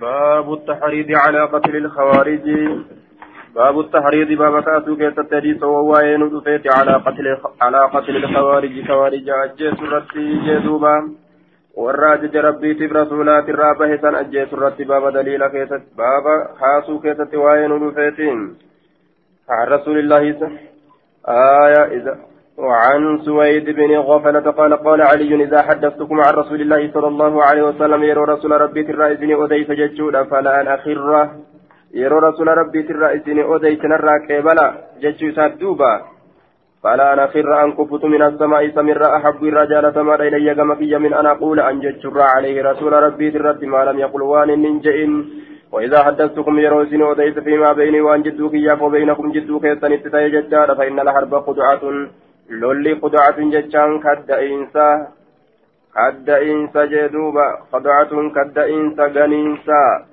باب التحريض على قتل الخوارج. باب التحريض باب كاتو كيست حديث وواين دفيت على قتل على قتل الخوارج. خوارج أجيس رتي جدوبا والراجج ربي تب رسولات الرابة سن أجيس رتي باب دليل كيست باب خاصو كيست واين دفيتين عن رسول الله آية إذا وعن سويد بن غفلة قال قال علي إذا حدثتكم عن رسول الله صلى الله عليه وسلم يرى رسول ربي ترى أديس ججودا فلا أن أخره yeroo rasuula rabbiitirraa isin odeysanarraa qeebala jechuu isaat duuba فلا أنا خر أن كفت من السماء سمر أحب الرجال سما إلي كما من أنا أقول أن جتشر عليه رسول ربي ترد ما لم يقل وان ننجئن وإذا حدثتكم يروسن وديت فيما بيني وأن جدوك إياك وبينكم جدوك يستنت ججار فإن الحرب خدعة ججان كد إنسا كد إنسا جدوبا خدعة كد إنسا غنينسا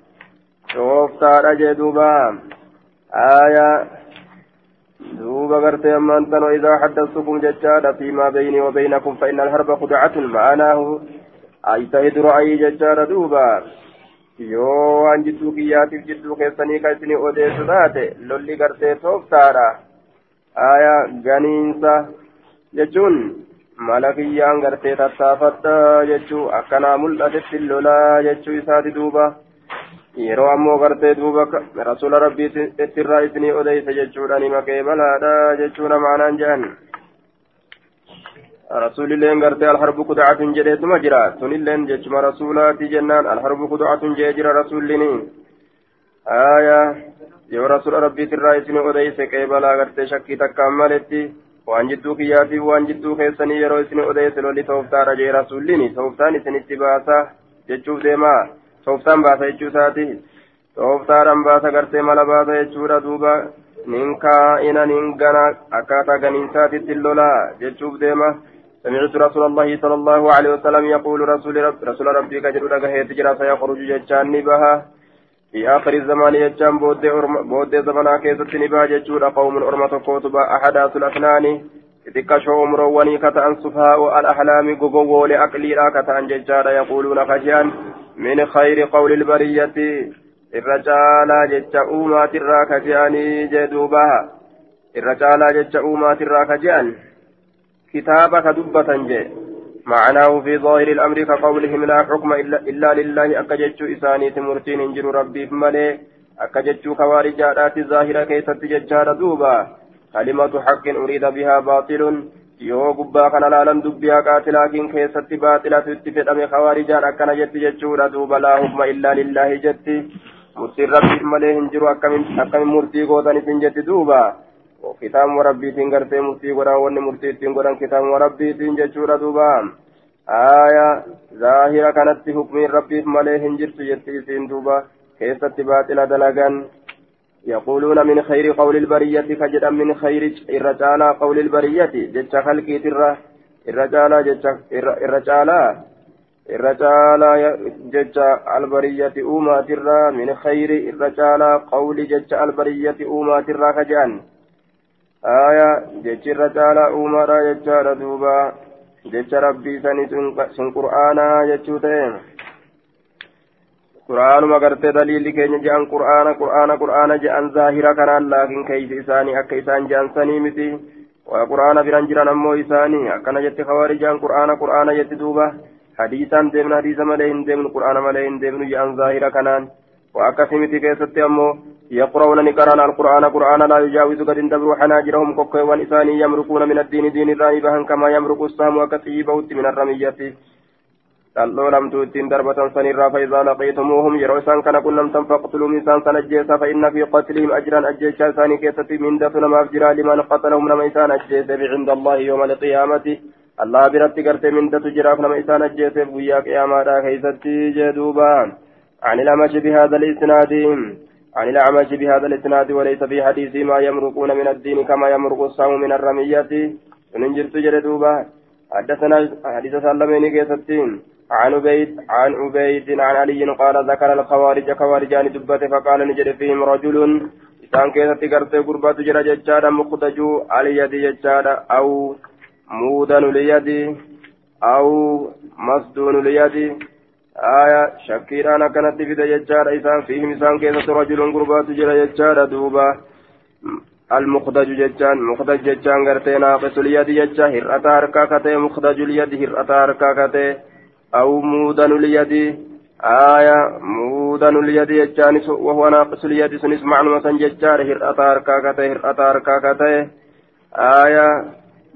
shooftaadha jee duuba aayaa duuba gartee ammaan tanoo idaa haddasukum jechaadha fiimaa beynii wa beynakum fa inna alharba khudacatun ma'anaahu aytahidu ra'ayii jechaadha duuba yoo waan jidduu kiyyaatiif jidduu keessanii ka isinii odeessu taate lolli gartee tooftaadha aayaa ganiinsa jechuun mala kiyyaan gartee tattaafadha jechuu akkanaa mul'atetti lolaa jechuu isaati duuba yeroo ammoo gartee duuba rasuula rabbiitti irraa isinii odeysa jechuudha nima qeebalaadha jechuudha maanaan jedhan rasuulilleen gartee alharbu kudacatun jedheetuma jira sunilleen jechuma rasuulaati jennaan alharbu kudacatun jee jira rasuullini aya yoo rasuula rabbiitti irraa isinii odeyse qeebalaa gartee shakkii takkaan maletti waan jidduu kiyyaatiif waan jidduu keessanii yeroo isinii odeyse lolli tooftaadha jee rasuullini tooftaan isinitti baasa jechuuf deemaa tooftaan baasa jechuu isaati tooftaadhaan baasa gartee mala baasa jechuudha duuba nin kaa'ina nin gana akkaataa ganiinsaatitti lolaa jechuuf deema سمعت رسول الله صلى الله عليه وسلم يقول رسول رب رسول ربي كجر دغه تجرا سيخرج جچان بها في آخر الزمان جچان بود بود زمانا كيست نبا جچود قوم أرمة كوتبا أحداث الأفنان kata'an sufaa'u al'ahlaami gogowwoole aqliidha kata'an jechaadha yaquuluuna kajean min khayri qawli ilbariyyati irra caalaa jecha uumaatirraa kaje'anii jee duuba irra caalaa jecha uumaatirraa kaje'an kitaaba ka dubbatan jee معناه في ظاهر الأمر كقولهم لا حكم إلا, إلا لله أكجتشو إساني تمرتين إنجر ربي ملي أكجتشو خوارجات الظاهرة كيست ججار دوبا كلمة حق أريد بها باطل yoo gubbaa kana laalan dubbiyaa qaatilaakiin keessatti baaxilatu itti fedhame khawaarijaan akkana jetti jechuudha duuba laa hukma illaa lillaahi jetti murtiin rabbiif malee hin jiru akkamiin murtii gootan isin jetti duuba gartee murtii godhan wanni murtii ittiin godhan kitaabuma rabbiitiin jechuudha duuba aaya zaahira kanatti hukmiin rabbiif malee hin jirtu jetti isiin duuba keessatti baaxila dalagan يقولون من خير قول البرية كجدا من خير الرجال قول البرية جتش خلقي ترى الرجال جتش الرجال الرجال جتش البرية أوما ترى من خير الرجال قول جتش البرية أوما ترى كجان آية جتش الرجال أوما را جتش ردوبا جتش ربي سني سن قرآنا جتش تين quraanuma gartee daliilli keenya je'an qur'aana qur'aana qur'aana je'an zaahira kanaan laakiin keeysi isaanii akka isaan je'an sanii miti waa qur'aana biran jiran ammoo isaanii akkana jetti khawaarijaan qur'aana qur'aana jetti duuba hadiisaan deemnu hadiisa malee hin deemnu qur'aana malee hin deemnu je'an zaahira kanaan يقرؤون نقران القرآن قرآن لا يجاوز قد دبروا حناجرهم كوكوان إساني يمرقون من الدين دين الراني كما يمرق السهم وكتيبه من الرمية ittiin darbatan sanirraa faayidaa laqiitumuuhum yeroo isaan kana qunnamtan faqtuluum isaan san ajjeesa fa'inna fi qatlihim ajran ajjeechaa isaanii keessatti mindatu namaaf jira liman qatalahum nama isaan ajjeese bicinda allahi yooma alqiyaamati allah biratti gartee mindatu jiraaf nama isaan ajjeeseef guyyaa qiyaamaadha keeysatti jee duuba عن الأعمش بهذا الإسناد عن الأعمش بهذا الإسناد وليس في حديث ما يمرقون من الدين كما يمرق الصوم من الرمية. من جرت جردوبا حدثنا حديث سلمين كيستين. عن عبيد عن عبيد عن علي قال ذكر الخوارج خوارجان دبت فقال نجد فيهم رجل. إسان كيسة قرتي قربات جرى ججادا مخدج اليد ججادا أو مودن اليد أو مسدون اليد آية شكيران كانت في ججار إسان فيهم إسان كيسة رجل قربات جرى ججار دوبا المخدج ججان مخدج ججان غرتي ناقص اليد ججا هرأتا هركا كتي مخدج اليد هرأتا هركا كتي أو مودن اليد آية مودن اليد ججان وهو ناقص اليد سنس معنى سن ججار هرأتا هركا كتي هرأتا هركا كتي آية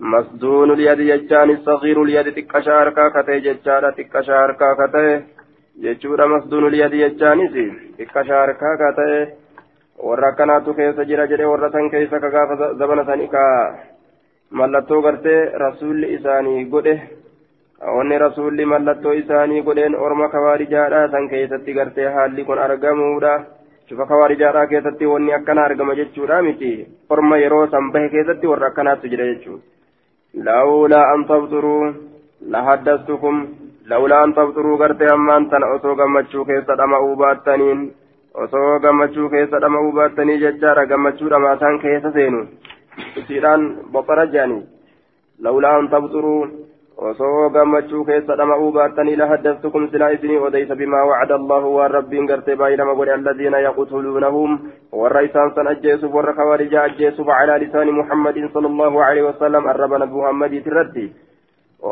مسدون اليد ججان الصغير اليد تكشا هركا كتي ججار تكشا هركا كتي jechuudha masduun uliyadi jechaanis xiqqashaa harkaa kaa ta'e warra akkanaatu keessa jira jedhe warra san keessa ka gaafa zabana sanii ka mallattoo gartee rasuulli isaanii godhe wanni rasuulli mallattoo isaanii godheen orma kawaarijaadha san keessatti gartee haalli kun argamuudha cufa kawaarijaadha keessatti wanni akkana argama jechuudha miti orma yeroo san bahe keessatti warra akkanaatu jira jechuudha لولا أن تبصروا لحدثتكم لولا أن تبصروا قرتي أمان تن أسو قمتشو كيسة دمعوا باتنين أسو قمتشو كيسة دمعوا باتني ججارة قمتشو دمعتان كيسة سينو سيران بطر جاني لولا أن تبصروا baattanii lahaddastukum silaa isinii odeysa bimaa wacada allahu waan rabbiin gartee baay'inama godhe alladiina yaqtuluunahum warra isaan san ajjeesuuf warra kawarija ajjeesuuf calaa lisaani muhammadin sala allahu aleyhi wasalam arraba nabi muhammadiit irratti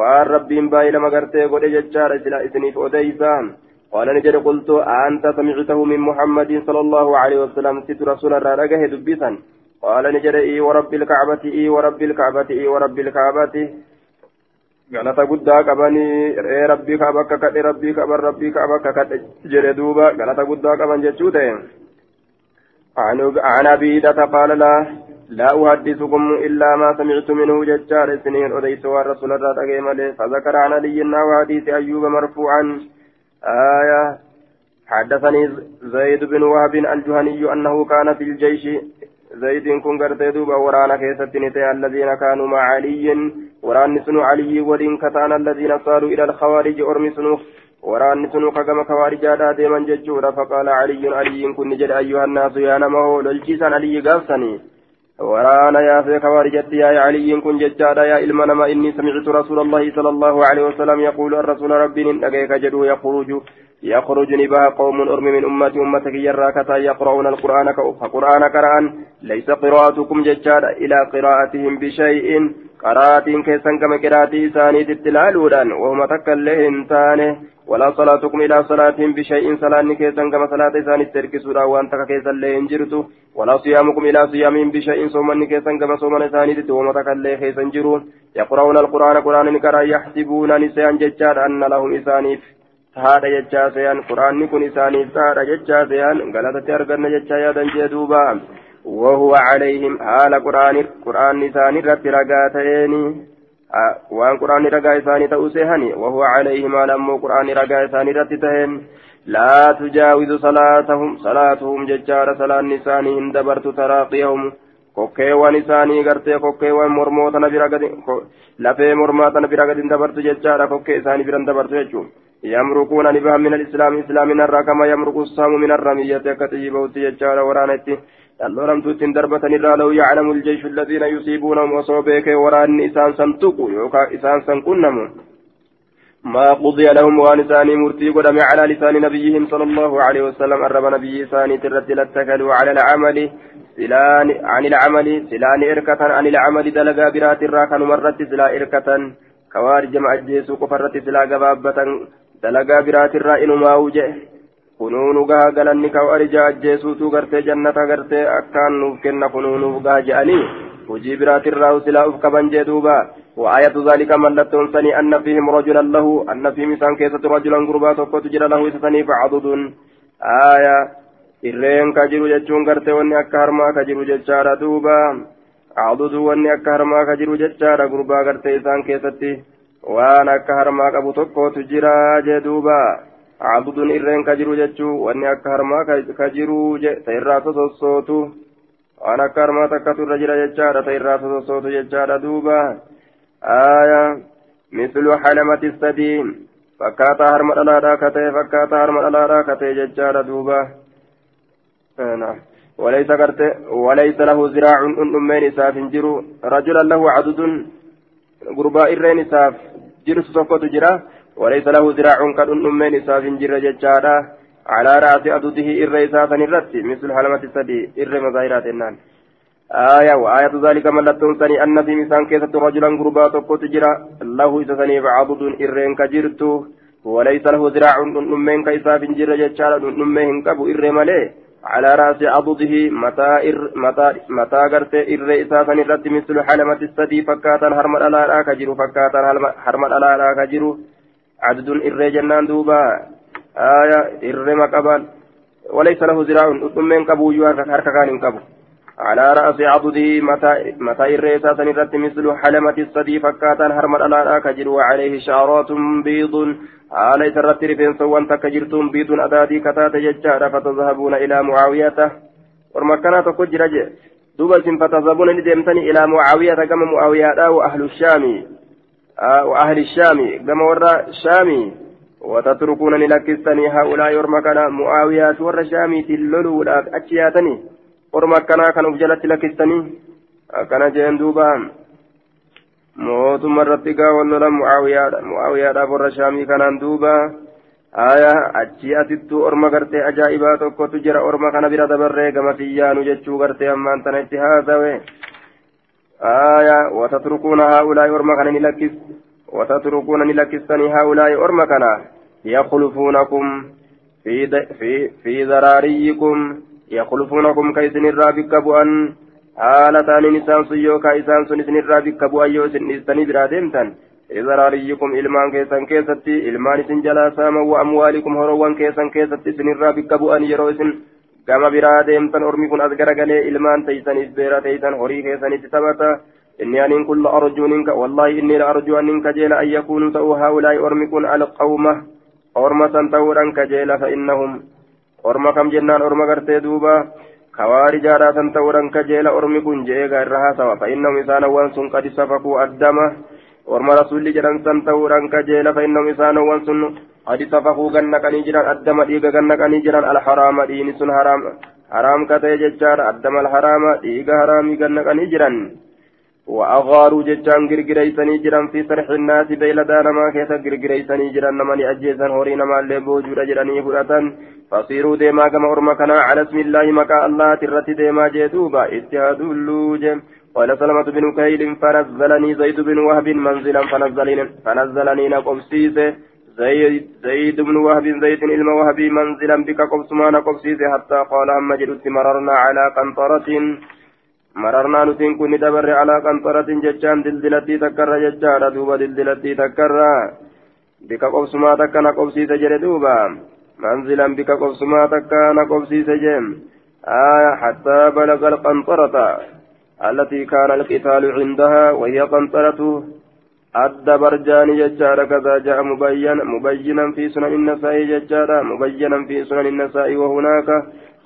waan rabbiin baay'inama gartee godhe jechaadha silaa isiniif odeysaan قال نجد قلت أنت سمعته من محمد صلى الله عليه وسلم ست رسول الرارقه دبيسا قال نجد إي ورب الكعبة إي ورب الكعبة إي ورب الكعبة galata guddaa qabanii ree rabbii kaaba akka kadhe rabbii kaaba rabbii kaaba akka kadhe jedhe duuba galata guddaa qaban jechuu ta'e. عن أبيدة قال لا لا أحدثكم إلا ما سمعت منه ججار سنين أديس والرسول الرد فذكر عن علي وحديث أيوب مرفوعا آية حدثني زيد بن وهب الجهني أنه كان في الجيش زيد كن قرتي دوبا ورانا كيستنتي الذين كانوا مع علي وران سنو علي ودين كتان الذين صاروا إلى الخوارج أرمي سنو وران سنو كما خوارج هذا ديما ججورا فقال علي علي كن نجد أيها الناس يا نمه للجيسان علي قافسني ورانا يا في خوارجتي يا علي كن ججادا يا إلما نما إني سمعت رسول الله صلى الله عليه وسلم يقول الرسول ربي نجيك جدو يخرج. يخرج نباه قوم أرم من أمتي أمتك يراكتا يقرؤون القرآن فقرآن قرآن ليس قراءتكم ججادا إلى قراءتهم بشيء. قراءة كيسا كما قراءتي ثاني تتلالودا وهم تكلهن ثاني ولا صلاتكم إلى صلاتهم بشيء. صلاة كيسا كما صلاة ثاني تركسودا. وأنت كيسا لين جرتو ولا صيامكم إلى صيامهم بشيء. صومني كيسا كما صومن ثاني وهم تكلي كيسا جرون. يقرؤون القرآن. قرآن نكرا يحسبون نسيان ججار أن لهم إسانيف haadha jechaa seeyaan quraanni kun isaaniif haadha jechaa seeyaan galatatti arganna jechaa yaadan jee duuba وهو عليهم حال قرآن قرآن إساني رت رقاتين وان قرآن رقا إساني تأسيهني وهو عليهم حال أمو قرآن رقا إساني رت تهن لا تجاوز صلاتهم صلاتهم ججار صلاة نساني هندبرت تراقيهم kokkeewwan isaanii gartee kokkeewwan mormoota na bira gadi lafee mormaata na bira gadi dabartu jechaadha kokkee isaanii biran dabartu jechuun min alislaam islaaminarraa kama yamruku saamu min arramiyyati akka xiyyibahutti jechaadha waraanatti dhalooramtuutti hin darbatanirraa lau yaclamu iljeyshu alladhiina yusiibuunahum osoo beekee waraanni isaan san tuqu yookaan isaan san qunnamu ما قضي لهم وان ثاني مرتي قدم على لسان نبيهم صلى الله عليه وسلم أرب نبي ثاني ترد لاتكلوا على العمل سلان عن العمل سلان إركة عن العمل دلقا برات الراكن مرت سلا إركة كوارج أجيسو كفرت سلا قبابة برات الرائن ما وجه kunuunu gaha galanni kawarija ajjeesuutu gartee jannata gartee akkaan nuuf kenna kunuunuuf gaha je'anii hojii biraatirraa silaa uf qaban jee duuba وآية ذلك ملتون سني أن فيهم رجلا له أن فيهم إنسان كيسة رجلا قربا تقوت جرى له إسسني فعضد آية irreen ka jiru jechuun gartee wanni akka harmaa ka jiru jechaadha duuba adudu wanni akka harmaa ka jiru waan akka harmaa qabu tokkotu jira jee duuba adudun irreen ka jiru jechuu wanni akka harmaa ka jiru ta irraa sosossootu waan akka harmaa takkatu irra jira jechaadha ta irraa sosossootu jechaadha duuba aya mislu halamati sadiin fakkaataa harma dhalaadhaa ka ta'e fakkaataa harma dhalaadhaa ka ta'e jechaadha duuba وليس كرت وليس له ذراع أمين إساف جرو رجلا له عدد غرباء الرين جرس سقط جرا وليس له ذراع كدن من إساف جر ججارا على رأس أدوده إر إسافا الرت مثل حلمة السدي إر مظاهرات النان آية وآية ذلك ملتون سني أن في مسان كيسة رجلا قربا تقوت جرا له إسسني بعضد إرين كجرتو وليس له ذراع من كيساف جر ججارا نمين كبو إر مليه على رأس عضده متى إر متى متى قرت إر إساسا الرت مثل حلمة السدي فكاتا هرم الألا كجرو فكاتا هرم الألا كجرو. عدد إر جنان دوبا. آية إر مقبال وليس له ذراع. من كبو يوارك كان كبو على رأس عضده متى إساسا الرت مثل حلمة السدي فكاتا هرم الألا كجرو وعليه شعرات بيض adaadii kataate jechaadha fatazhabuuna ilaa mucaawiyata orma akkanaa tokko jira je duuba isin fatazhabuuna ni deemtanii ilaa mucaawiyata gama mucaawiyaadha wa ahlu shaami wa ahli shaami gama warra shaami وتتركون لكستني هؤلاء ورمكنا معاويات ور شامي تللو أشياتني ورمكنا كانوا بجلت لكستني كان جين دوبان mootummaa irratti gaawwan lola mu'aawiyaadhaaf warra shaamii kanaan duuba aya achii asittuu orma gartee ajaa'ibaa tokkotu jira orma kana bira dabarree gama fiyyaanu jechuu gartee ammaan tana itti haasawe aya watatrukuuna haa'ulaa'i orma kana ni lakkis watatrukuuna ni lakkistanii haa'ulaa'i orma kana yakhlufuunakum fi daraariyyikum yakhlufuunakum ka isinirraa bikka bu'an haala taaniin isaan sun yookaan isaan sun isinirraa bikka bu'an yoo isin dhiistanii biraa deemtan izaraariyyikum ilmaan keessan keessatti ilmaan isin jalaa saaman wa amwaalikum horowwan keessan keessatti isinirraa bikka bu'an yeroo isin gama biraa deemtan ormi kun as garagalee ilmaan teeysaniif beera teeysan horii keessanitti taphata inni aniin kun la arjuu ninka wallaahi inni la arjuu anin kajeela ormi kun orma san kajeela orma kam jennaan orma gartee duuba خوارجا سن تورن كجيل أرمي كن جيغا الرها سوا فإنهم إسانا وانسون قد سفكوا الدم ورم رسول جران سن تورن كجيل فإنهم إسانا وانسون قد سفكوا غنك نجران الدم ديغا غنك نجران الحرام دين سن حرام حرام كتي ججار الدم الحرام ديغا حرامي غنك نجران وأغاروا ججان غرغريسني جران في سرح الناس بيلدان ما كيسا غرغريسني جران نمني أجيسان هورين ما اللي بوجود جراني فرأتان فصيروا ديما كما أرمكنا على اسم الله مكا الله ترتي ديما جيتوبا اجتهاد اللوجم قال سلمة بن كيل فنزلني زيد بن وهب منزلا فنزلني فنزلني نقبسيس زيد زيد بن وهب زيد إلما وهبي منزلا بك قبسما نقبسيس حتى قال هم جلت مررنا على قنطرة. مررنا نتين كن دبر على قنطرة ججان دلدلتي تكر ججان دوبا دلدلتي تكر بك قبسما تكر نقبسيس جل دوبا منزلا بك قبسما تكان قبسي سجم آية حتى بلغ القنطرة التي كان القتال عندها وهي قنطرة أدى برجان ججارة كذا جاء مبين مبينا في سنن النساء ججارة مبينا في سنن النساء وهناك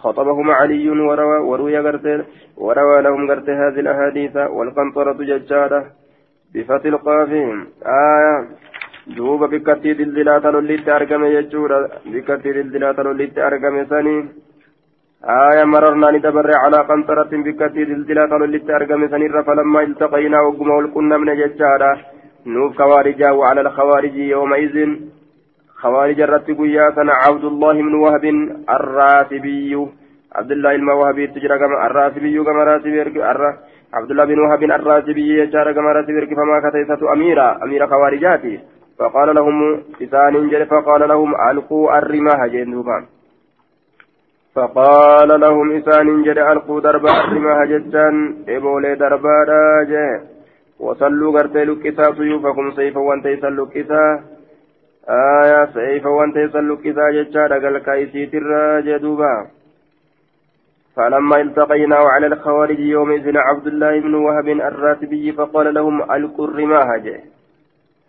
خطبهم علي وروى وروي قرته وروى لهم قرته هذه الأحاديث والقنطرة ججارة بفتح القاف آية. duuba bikkattii dildilaa talollitti argame jechuudha bikkattii dildilaa talollitti argame sanii آية. مررنا ندبر على قنطرة بكتي دلدلا قالوا اللي أرقم سنير فلما التقينا وقم والكنا من ججارة. نوف خوارجا وعلى الخوارج يومئذ. خوارج الرتب ياسنا عبد الله بن وهب الراتبي. عبد الله الموهبي تجرى كما الراتبي كما راتبي عبد الله بن وهب الراتبي يجرى كما راتبي فما كتيسة أميرة أميرة خوارجاتي. فقال لهم إسان جل فقال لهم ألقوا الرماح جندوبا فقال لهم إسان جل ألقوا درب الرماح جتان. إبولي دربا راجع. وصلوا قرتي لكسا سيوفكم سيفا وانتيسا لكسا آية سيفا وانتيسا لكسا جتان قال كايسي الراجع دوبا فلما التقينا على الخوارج يومئذ عبد الله بن وهب الراتبي فقال لهم ألقوا الرماح جه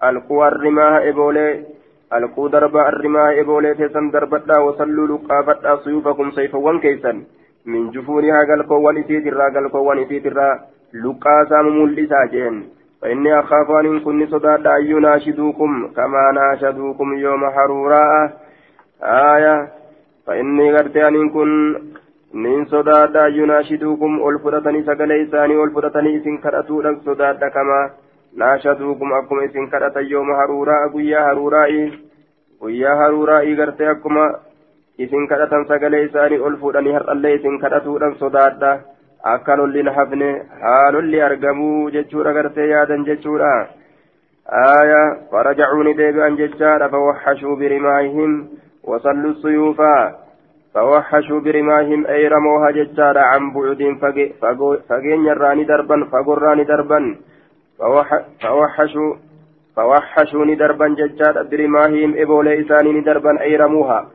alquu arrimaa eboolee alquu darba arrimaa eboolee teessan darbadhaa wasalluu luqqaafadhaa suyuufakum sayfawwan keeysan min jufuunihaa galkoowwan isiitirraa galkoowwan isiitirraa luqqaasaa mul'isaa jeen فإني أخاف أن كن صداد أن يناشدوكم كما ناشدوكم يوم حروراء آية فإني قرت أن كن من صداد أن يناشدوكم ألفرتني سقلي ثاني ألفرتني إسن كرأتو صداد كما naashaduukum akkuma isin kadhatan yooma haruuraa guyyaa haruuraa'i guyyaa haruuraa'i gartee akkuma isin kadhatan sagalee isaanii ol fuudhanii har'allee isin kadhatuudhaan sodaadha akka lolli na hafne haa lolli argamuu jechuudha gartee yaadan jechuudha آية فرجعوا نديبا ججارا فوحشوا برماههم وصلوا السيوفا فوحشوا برماههم أي رموها ججارا عن بعد فقين يراني دربا فقراني دربا فوحشوا فوحشوا ندربا ججارا برماههم إبولي إساني ندربا أي رموها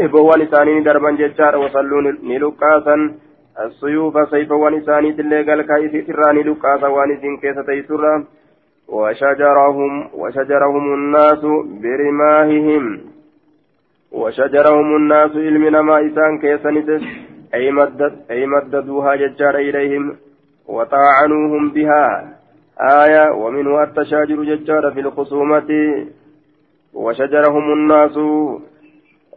إبوان إساني ندربا ججارا وصلوا نلقاسا السيوف سيفوان إساني تلي قال كايسي تراني لقاسا وانسين كيسة تيسرا. وشجرهم وشجرهم الناس برماههم. وشجرهم الناس علمنا ما إسان كيسنت أي مدد أي مددوها ججار إليهم. وطاعنوهم بها. آية ومنه التشاجر ججار في الخصومة. وشجرهم الناس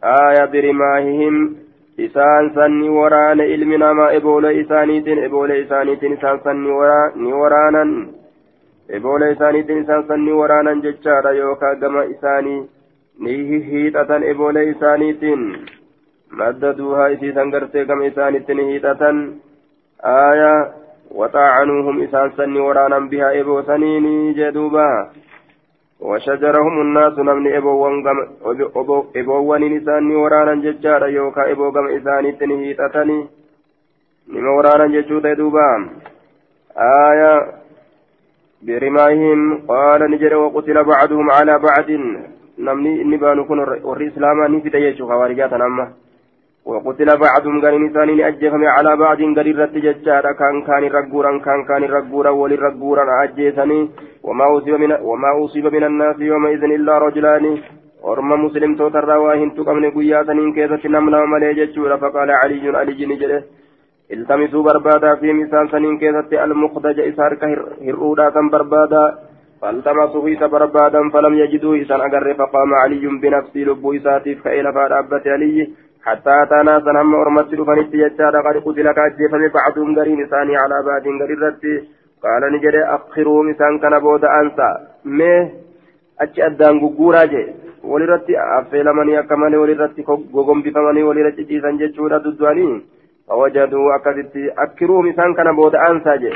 آية برماههم. إسان سني وران علمنا ما إبول إسانيتين إبول إسانيتين إسان سني ورانا eboola isaaniitiin isaan sanni waraanan jechaadha yookaan gama isaanii ni hiixatan eboola isaaniitiin madda duuhaa isiisan gartee gama isaaniitti ni hiixatan aayaa waxaacanuuhum isaan sanni waraanan bihaa eboosaniini jedhuuba وشجرهم الناس نمني إبوان إساني ورانا ججارا يوكا إبو قم إساني تنهيتتني. نما ورانا ججوتا دوبا آية برماهم قال نجر وقتل بعضهم على بعض. نمني نبان كن ور إسلاما نفت يجو خوارجات أما. وقتل بعضهم قال نسان أجفم على بعض قال الرت ججارا كان كان رقورا كان كان رقورا وللرقورا أجيسني وما أصيب من وما أصيب من الناس يومئذ إلا رجلان. hin tuqamne guyyaa saniin keessatti nam lama malee jechuudha faqaala caliyyun aliyyi ni jedhe التمسوا بربادا في مثال سنين كيست المخدج إسارك هرؤودا كم بربادا. فالتمسوا في بربادا فلم يجدوا إسان أقر. فقام علي بنفسي لبو إساتيف كإلى فأرابة علي. حتى أتانا سنهم أرمت لفنت يجاد قد قتل كأجيفم بعضهم قرين إساني على بعض قريرت قال نجد أخروا مثال كان بودا أنسى. مه؟ أجي أدان ققورا جي ولرتي أفلمني أكمل ولرتي قوغم بفمني ولرتي جيسان جيشورا ددواني فوجدوا أكدت أكروا مثلا كان بودا أنسى جي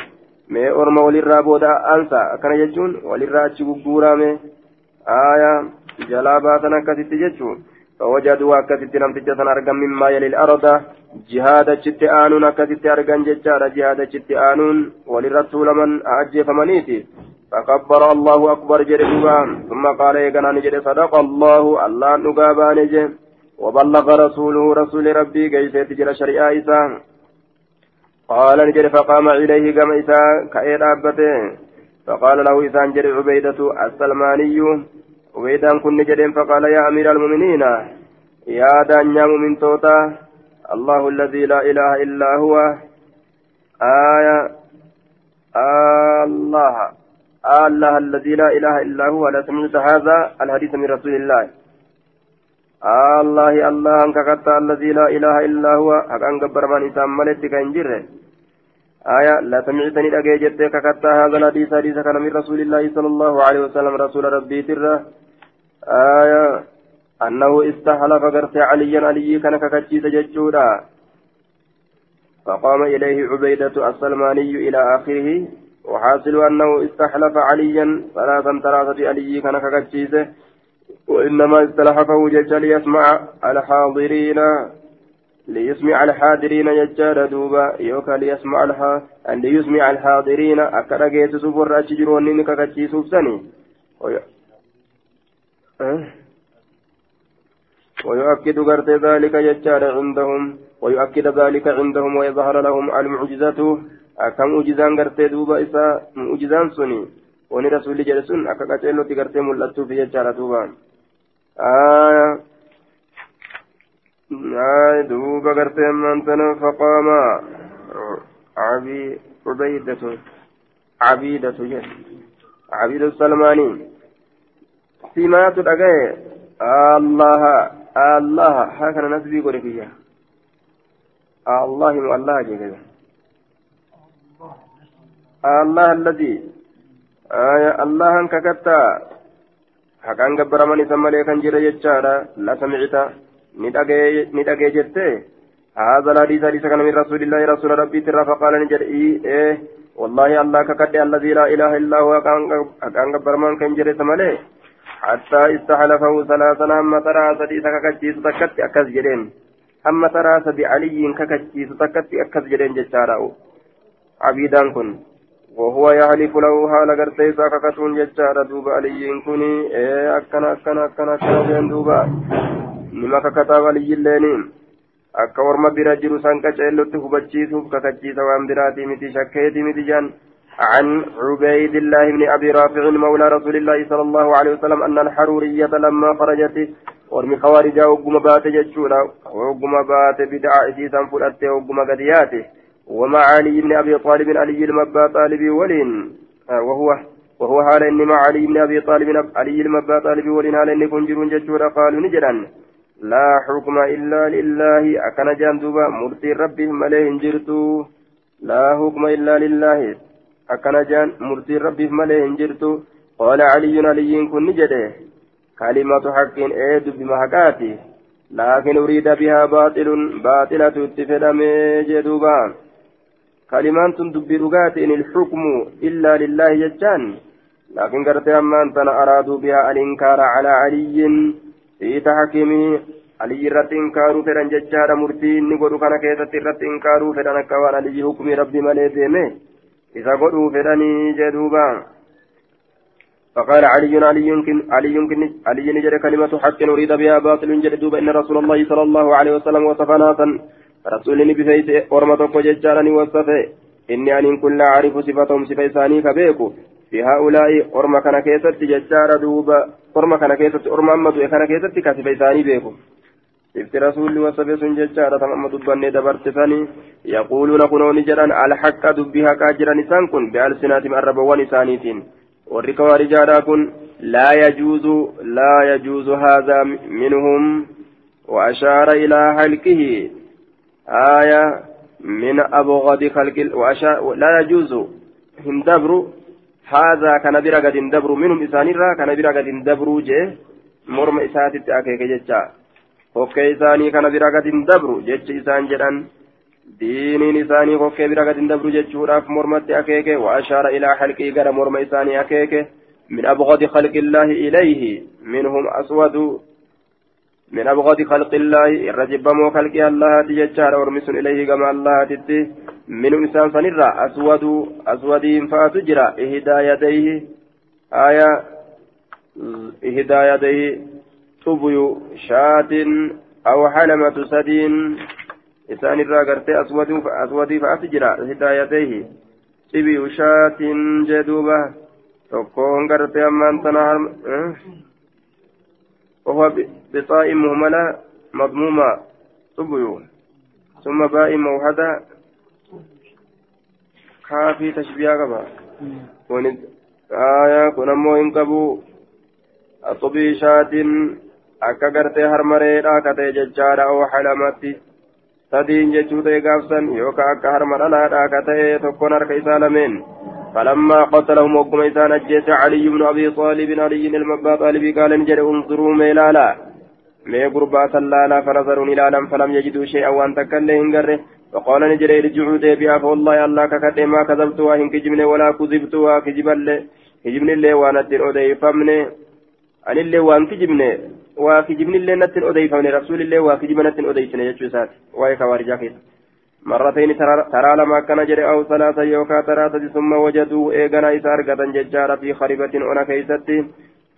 مي أرما ولرا بودا أنسى. كان يجون ولرا أتشبورا مي آية. جلابا تنكست جيشون فوجدوا أكدت نمتجة أرقم مما يلي الأرض. جهاد جت آنون أكدت أرقم ججارة جهاد جت آنون. ولرا من أعجي فمنيتي. فكبر الله أكبر جريبا. ثم قال يقنا نجري صدق الله. الله نقابا نجي. وبلغ رسوله رسول ربي كيف تجرى شريعة إسان قال نجري فقام إليه كما إسان أبته؟ فقال له إسان جري عبيدة السلماني. عبيدان كن نجري فقال يا أمير المؤمنين يا دانيا من توتا الله الذي لا إله إلا هو آية الله الله الذي لا إله إلا هو لا سمعت هذا الحديث من رسول الله الله الله أنك الذي لا إله إلا هو حق أنك برمان إسام ملت كنجر آية لا سمعتني أجيجت كتا هذا الحديث حديث كان من رسول الله صلى الله عليه وسلم رسول ربي تره. آية أنه استحلف قرت عليا علي كان ككتشيس ججودا فقام إليه عبيدة السلماني إلى آخره وحاصل أنه استحلف عليا ثلاثا ثلاثة علي كان ككتشيسه وإنما استلحفه جج ليسمع الحاضرين. ليسمع الحاضرين ججار دوبا يوكا ليسمع الها أن ليسمع الحاضرين أكرا جيت سفر أشجرون إنك كتشي سفسني ويؤكد قرت ذلك ججار عندهم ويؤكد ذلك عندهم ويظهر لهم المعجزة. أكم معجزان قرت دوبا إسا معجزان سني. وني جلسون أكا كتشيلو تقرت ملتو في ججار دوبا. آية آية دوب قرتين من فقام عبي عبيدة عبيدة عبيد السلماني سمات الأجاي الله الله هكذا نسبي قريبية الله الله جل الله الذي آية الله أنك كتا حقان قبر من يسمى لك انجر يجارا لا سمعت ندقى جتة هذا الحديث حديث كان من رسول الله رسول ربي ترى فقال نجر إيه, والله الله ككد الذي لا إله إلا هو حقان قبر من كنجر سمى حتى استحلفه ثلاثا هم ترى سديس ككجيس تكت أكز جرين هم ترى سدي علي ككجيس تكت أكز جرين جتارا عبيدان كن وهو يحلف له حال غرتي ساككتون جتارا دوب علي كوني إيه أكنا أكنا أكنا أكنا دوبا نما ككتاب علي اللينين akka orma bira jiru san qaceellotti hubachiisuuf kakachiisa waan biraatii miti shakkeeti miti jan. عن عبيد الله بن أبي رافع مولى رسول الله صلى الله عليه وسلم أن الحرورية لما خرجت ورمي خوارج وقم بات جتشورا وقم بات بدعا إسيسا فلأت وقم قدياته ومع علي بن أبي طالب علي المبا طالب ولين وهو وهو حال إن مع علي بن أبي طالب علي المبا طالب ولين حال إن كنجرون جتشورا قالوا نجرا لا حكم إلا لله أكن جندوبا مرتي ربي مليه انجرتو لا حكم إلا لله akkana jaan murtiin rabbiif malee hin jirtu qaala caliyyun aliyyiin kun ni jedhe kalimatu haqqiin ee dubbima haqaati laakin uriida bihaa baaxilun baaxilatu itti fedhamee jedhuuba kalimaan tun dubbii dhugaatiin ilxukmu illaa lillaahi jechaan laakin gartee ammaan tana aliyyi irratti inkaaruu fedhan jechaadha murtii. Inni godhu kana keessatti irratti inkaaruu fedhan akka waan aliyyi hukmii rabbi malee deeme. إذا قلوا فدني جدوبا فقال علي علي يمكن علي يمكن علي نجد كلمة حق أريد بها باطل جدوبا إن رسول الله صلى الله عليه وسلم وصف ناسا رسولني بفيس أرمتك وججارني وصفه إني أن كل أعرف صفتهم صفة كبيكو في هؤلاء أرمى كان كيست ججار دوبا أرمى كان كيست أرمى أمد كان كيست كصفة ثاني بيكو ifti rasuulli wasabe sun jechaadha tan amma dubbanne dabartisanii yaquuluuna kunooni jedhan alhaqa dubbii haqaa jiran isaan kun bialsinaatim arrabawwan isaaniitiin warri kawaarijaadhaa kun laa yajuuzu laa yajuuzu haadhaa minhum وأشار إلى حلقه آية من أبغض خلق وأشار لا يجوز هندبر هذا كان برقد هندبر منهم إسانيرا كان برقد هندبر جه مرم إساتي أكيك جتشا kokkee isaanii kana bira gad hin dabru jechi isaan jedhan diiniin isaanii kokkee bira gad hin dabru jechuudhaaf mormatti akeeke waashaara ilaa halqii gara morma isaanii akeeke min abgadi khalqi illaahi ilayhi minhum aswadu من أبغض خلق الله الرجب مو خلق الله تججار ورمس إليه كما الله تتي من إنسان فنرى أسود أسود فأتجرى إهدى يديه آية إهدى يديه تبي شاة أو حلمة سدين إسان الراغرت أسود أسود فأسجرا هدايتيه تبي شاة جدوبة تكون غرت أمان تنهر وهو بطاء مهملة مضمومة تبي ثم باء موحدة كافي تشبيه قبا آية كنمو إنكبو الطبيشات akka gartee harmareedha akka ta'e jechaadha oo halamatti. Sadiin jechuu ta'e gaafsan yookaan akka harma dhalaadha akka ta'e tokkoon harka isaa lameen. فلما قتلهم وقم إسان أجيس علي بن أبي طالب علي المبا طالب قال نجد انظروا ميلالا مي قربا سلالا فنظروا نلالا فلم يجدوا شيئا وان تكله هنقره وقال نجد ارجعوا ديبيا فوالله الله ككت ما كذبت وهن كجبن ولا كذبت وكجبن كجبن اللي وأنا الدين أديفمني أن اللي وان كجبن natti hin odeeyfamne rasuulillee waa kijiba natti hin odeeysine jechuu isaati waa'ee kawaarijaa keessa مرتين ترى لما كان جري أو ثلاثة يوكا ثلاثة ثم وجدوا إيغانا إذا أرقدا ججارا في خريبة أنا كيستي.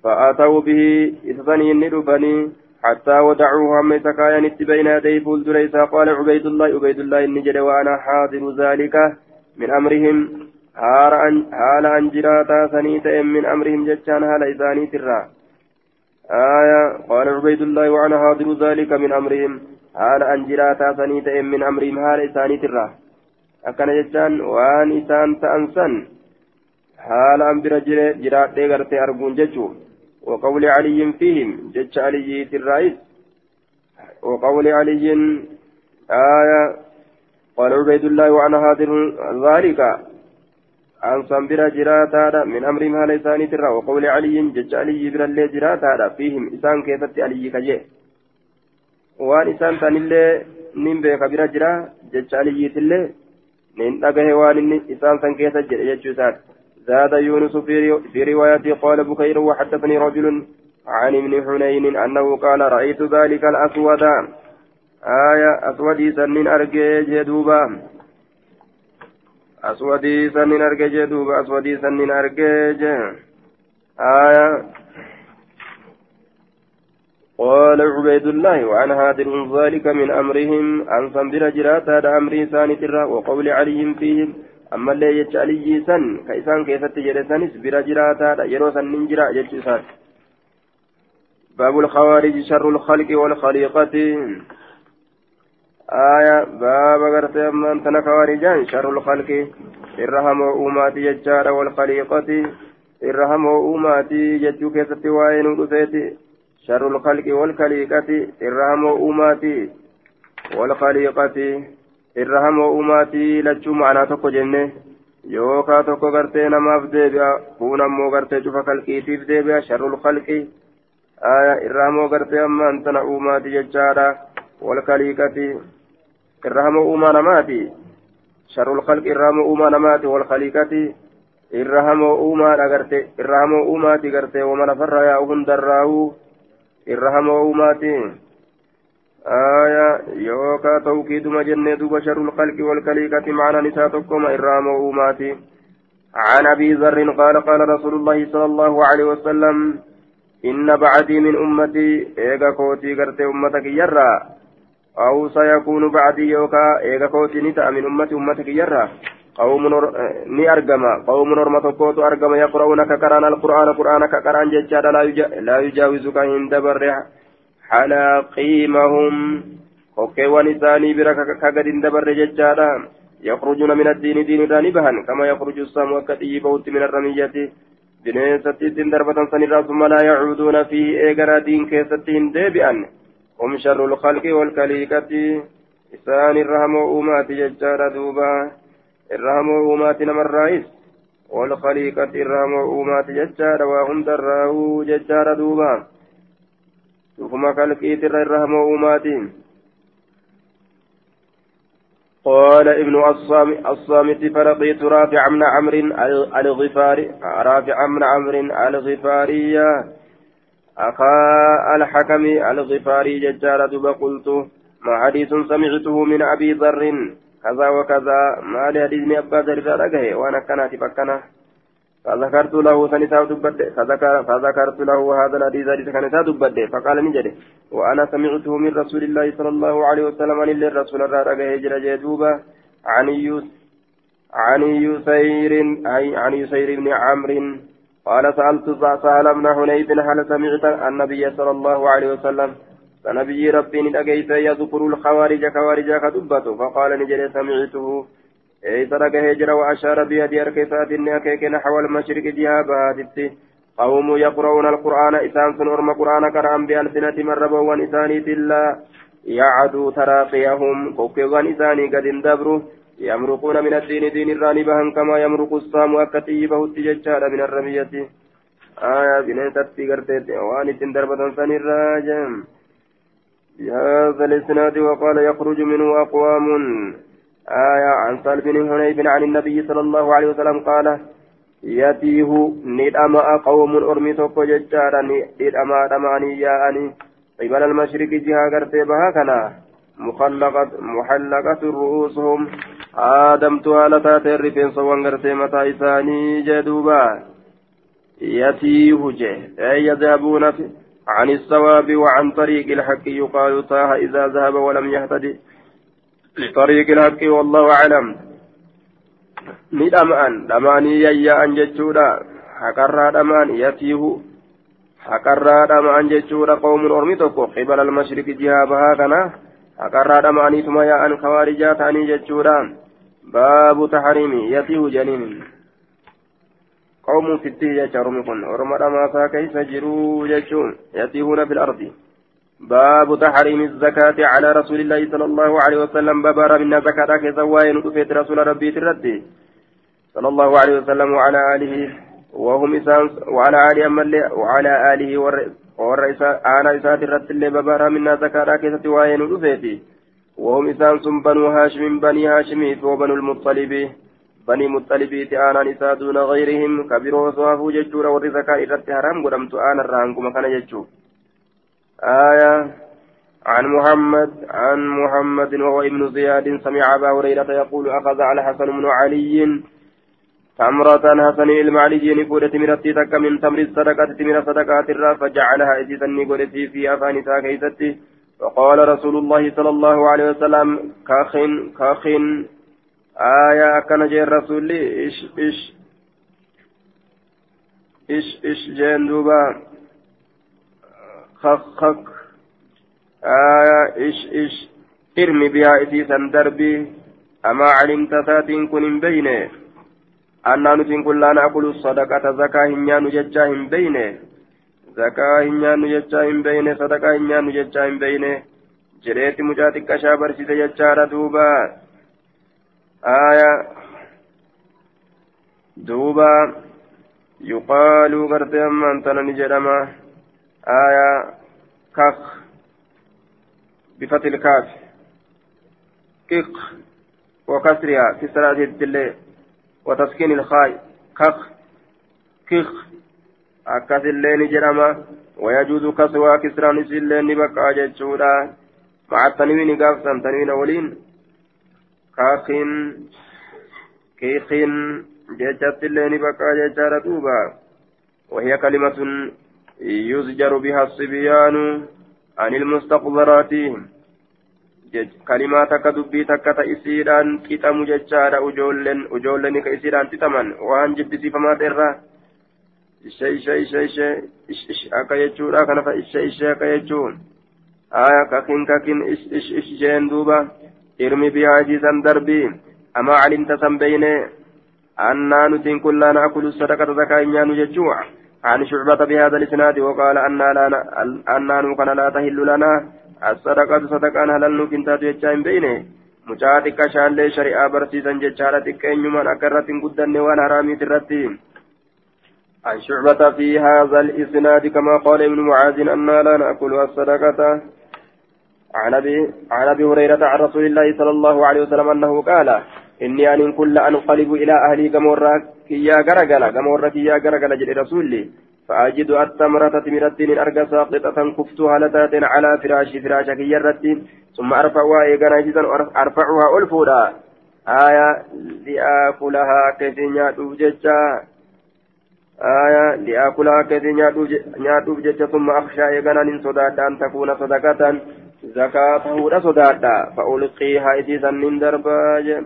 فأتوا به إثني الندبني حتى ودعوه هم سكايا بين يدي فولدريسا قال عبيد الله عبيد الله النجر وأنا حاضر ذلك من أمرهم. هال أنجراتا سنيت من أمرهم ججان هال إذاني ترى. آية. قال عبيد الله وأنا حاضر ذلك من أمرهم. حال أنجراتا سنيت من أمرهم حال إساني ترى. أكن جتان وأن إسان تأنسن. حال أنبر جرات غرتي أرجون جتو وقول علي فيهم جتش علي الرئيس وقول علي آية قال عبيد الله وأنا حاضر ذلك. عن صنبر جراتا من أمرهم هذا إساني ترى وقول علي جج علي بر اللي جراتا فيهم إسان كيفت علي كجي. وان إسان تان اللي نين بيك بر جرا جج علي تلي نين أغه وان إسان تان كيفت جرا زاد يونس في رواية قال بكير وحدثني رجل عن ابن حنين أنه قال رأيت ذلك الأسود. آية أسودي سنين أرجي جدوبا. arge jee duuba aswadii sannin arge jee آية قال عبيد الله وعن هادر ذلك من أمرهم أن صنبر جرات هذا أمري ثاني وقول عليهم فيهم أما اللي يجعلي سن كيسان كيف تجري سن اسبر جرات هذا يرو سن ننجرا يجسان باب الخوارج شر الخلق والخليقة آية باب غرت أمان تنا خوارجان شر الخلق الرحم أماتي ججار والخليقة الرحم أماتي ججو كيست وين شر الخلق والخليقة الرحم أماتي والخليقة الرحم أماتي لجو معنا تقو جنة yookaa tokko gartee namaaf deebi'a kun ammoo gartee cufa kalqiitiif deebi'a sharrul kalqi irraa ammoo gartee ammaan tana uumaati jechaadha wal kaliiqati الرحمة أوما نماتي شر الخلق الرحمة أوما نماتي والخليقة الرحمة أوما أغرتي الرحمة أوماتي غرتي ومن فر يا أهن دراو الرحمة أوماتي آية يوكا توكيد مجنة بشر الخلق والخليقة معنا نساتكم الرحمة أوماتي عن أبي ذر قال قال رسول الله صلى الله عليه وسلم إن بعدي من أمتي إيغا كوتي غرتي أمتك يرى أو سيكون بعدي يوكا إيغا كوتي نتا من أمتي أمتك يرى قوم ني أرجما قوم نرمة كوت أرجما يقرؤون كقرآن القرآن قرآن كقرآن ججال لا يجاوزك عند بر حلاقيمهم أوكي ونساني برك كقد دبر ججال يخرجون من الدين دين رانبها كما يخرج السام وكتي بوت من الرمية. بنيستي دين دربة سنرا ثم لا يعودون فيه إيغرا دين كيستين ديبئا هم شر الخلق والكليكة. إسان الرحم أمات ججار دوبا. الرحم أمات نمر الرئيس والخليقة الرحم أمات ججار وهم دراه ججار دوبا. ثم كالكيت الرحم أمات قال ابن الصامت فلقيت رافع بن عمرو الغفاري رافع بن عمرو الغفارية أخا الحكم الغفاري ججار دب ما حديث سمعته من أبي ذر كذا وكذا ما لحديث أبا ذر وأنا كنت فكنا فذكرت له سنسا دبد فذكر فذكرت له هذا الحديث حديث كنسا دبد فقال نجد وأنا سمعته من رسول الله صلى الله عليه وسلم عن الرسول رقه جل جدوبا عن يوس عن يسير أي عن يسير بن عمرو. قال سألت سهل بن حنيف هل سمعت النبي صلى الله عليه وسلم؟ فنبي ربي نجيت يذكر الخوارج خوارج كدبته فقال نجري سمعته. أي سرق هجر وأشار بيدي أركسات أكيك نحو المشرق جهة بهاتت قوم يقرؤون القرآن إسان سنورم قرآن كرام بألسنة من ربوا إساني تلا يعدو تراقيهم كوكيوان إساني قد اندبروا يمرقون من الدين دين الراني بهن كما يمرق الصام أكتي به التججال من الرمية آية بنيتت قرتت وان تندربة سن الراجم بهذا الإسناد وقال يخرج منه أقوام آية عن سال بن هنيب عن النبي صلى الله عليه وسلم قال يتيه ندأما قوم أرمي توكو ججارا ندأما دماني ياءني قبل المشرق جهة قرتي بها كنا. مخلقة محلقة رؤوسهم. آدمت على تاتي الرفين صوان غرتي متى إساني جدوبا. يتيه جه. أي يذهبون عن الصواب وعن طريق الحق. يقال تاه إذا ذهب ولم يهتدي. لطريق الحق والله أعلم. ندمان دماني يا أن جتشودا حقرا دمان يتيه حقرا دمان جتشودا قوم أرمي قبل المشرق جهابها كنا حقرا دماني ثم يا أن خوارجا تاني جتشودا باب تحريم يتيه جنين. قوم في التيه يجرم كن ورمى ما جروا يجون يتيهون في الأرض. باب تحريم الزكاة على رسول الله صلى الله عليه وسلم. بابار من زكاة كزواين وفيت رسول ربي تردي. صلى الله عليه وسلم وعلى آله وهم إسان وعلى آله أمالي وعلى آله والرئيس أنا إسات الرد اللي ببارا منا زكاة كيسة وين رفيتي وهم إسان سن بنو هاشم بني هاشم وبنو المطلب. بني مطلب أنا نساء دون غيرهم. كبير وصوافو ججورا ورّي زكاة الرد حرام قدمت أنا الرانكم كان ججو آية عن محمد عن محمد وهو ابن زياد سمع أبا هريرة يقول أخذ على حسن بن علي تمرة حسن المعلي نفودة مرتي تك من تمر الصدقة تمر صدقات الرا فجعلها إزيزا نقولتي في أفان كيستي وقال رسول الله صلى الله عليه وسلم كاخن كاخن. آية كان جاء الرسول إش إش إش إش جين دوبا خخ خخ آية إش إش ارمي بها إزيزا دربي أما علمت ذات كن بينه annaa nutiin kun laa na'kulu sadaqata zakaa hin nyaannu jechaa hin beyne zakaa hin nyaannu jechaa hin beyne sadaqaa hin nyaannu jechaa hin beyne jedheetti mucaa xiqqashaa barsiise jechaadha duuba aya duuba yuqaaluu gartee aya kak بفتح الكاف. كيق وكسرها صلاة الدليل وتسكين الخاء كخ كخ. أكث اللين جرما ويجوز كسوى كسرى نسي اللين بقى جتشودا مع التنوين قافسا تنوين ولين كاخين كيخين جتشت اللين بقى جتشارة توبا. وهي كلمة يزجر بها الصبيان عن المستقبرات kalimaa takka dubbii takka ta isiidhaan qixamu jechaadha ujoolleen ujoolleen ka isiidhaan xixaman waan jibbisiifamaa ta'erraa ishee ishee ishee ishee ish akka jechuudha kana fa ishee ishee akka jechuun aya kakin kakin ish ish isheen duuba irmi bihaa jiisan darbii amaa calimta san beyne annaa nutiin kun laa naakulu sadaqata zakaa hin nyaannu jechuu عن شعبة بهذا الإسناد وقال أنا لا أنا كان لا تهل لنا. الصدقة صدقان هلال نكنتات يجاين بينه. mucaa xiqqashaallee shari'aa barsiisan jechaadha xiqqeenyumaan akka irratti hin guddanne waan haraamiit irratti عن شعبة في هذا الإسناد كما قال ابن معاذ أنا لا نأكل الصدقة. عن أبي عن أبي هريرة عن رسول الله صلى الله عليه وسلم أنه قال إني أن كل أنقلب إلى أهلي كمورا كيا غرغلا كمورا كيا غرغلا جل رسولي فأجد التمرة تمرتين أرجى ساقطة كفتها لتات على فراش فراشك يرتين ثم أرفعها إيقنا جزا أرفعها ألفودا آية لآكلها كثيرا دوججا آية لآكلها كثيرا دوججا ثم أخشى إيقنا من صدادا أن تكون صدقة زكاة صدادا فألقيها إذا من درباج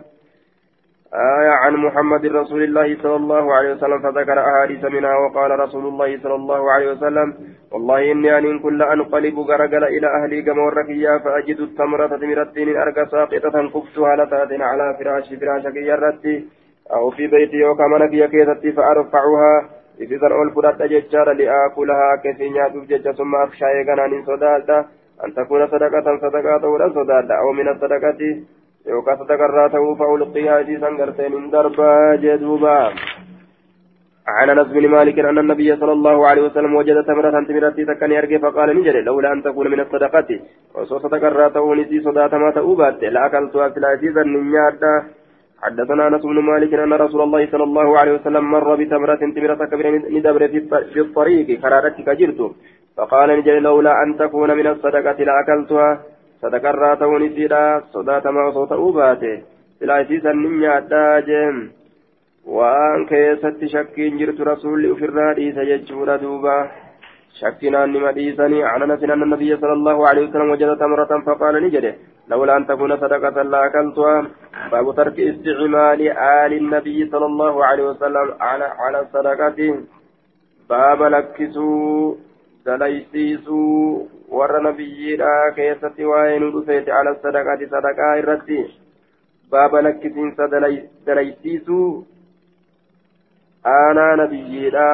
آية عن محمد رسول الله صلى الله عليه وسلم فذكر أحاديث منها وقال رسول الله صلى الله عليه وسلم والله إني أن كل أنقلب غرقل إلى أهلي كما ورقيا فأجد التمرة تمرتين أرقى ساقطة كفتها لتات على فراش فراشك يرتي أو في بيتي وكما نكي كيستي فأرفعها إذا أول فرات ججار لآكلها كثيرا تبجج ثم أخشى يغنان صدادا أن تكون صدقة صدقة ولا صدادا أو من الصدقة. Yookaan sadakarraa ta'uu fa'ulqiyaa isiisan garteen hin darbaa jedhuuba عن أنس بن مالك أن النبي صلى الله عليه وسلم وجد تمرة تمرتي تكني ارجع فقال نجد لولا أن تكون من الصدقة. وصوت تكررت ونسي صدات ما تؤبت لاكلتها في العزيز النيات حدثنا أنس بن مالك أن رسول الله صلى الله عليه وسلم مر بتمرة تمرة كبيرة ندبر في الطريق قرارتك جرت. فقال نجد لولا أن تكون من الصدقة لاكلتها sadakarraa ta'uun isiidha sodaatamaa osoo ta'uu baate. Silaa isiisan nin nyaadhaa jeen. Waan keessatti shakkiin jirtu rasuulli ufirraa dhiisa jechuudha duuba. شكنا نما ديساني عن انس ان النبي صلى الله عليه وسلم وجد تمرة فقال نجده لولا ان تكون صدقة لاكلتها باب ترك استعمال آل النبي صلى الله عليه وسلم على على الصدقة باب لكسوا دليسيسوا warra nabiyyiidha keessatti waa'ee nu dhufeeti ala sadaqaati sadaqaa irratti. Baaba lakkisiinsa dalaysiisuu aanaa nabiyyiidha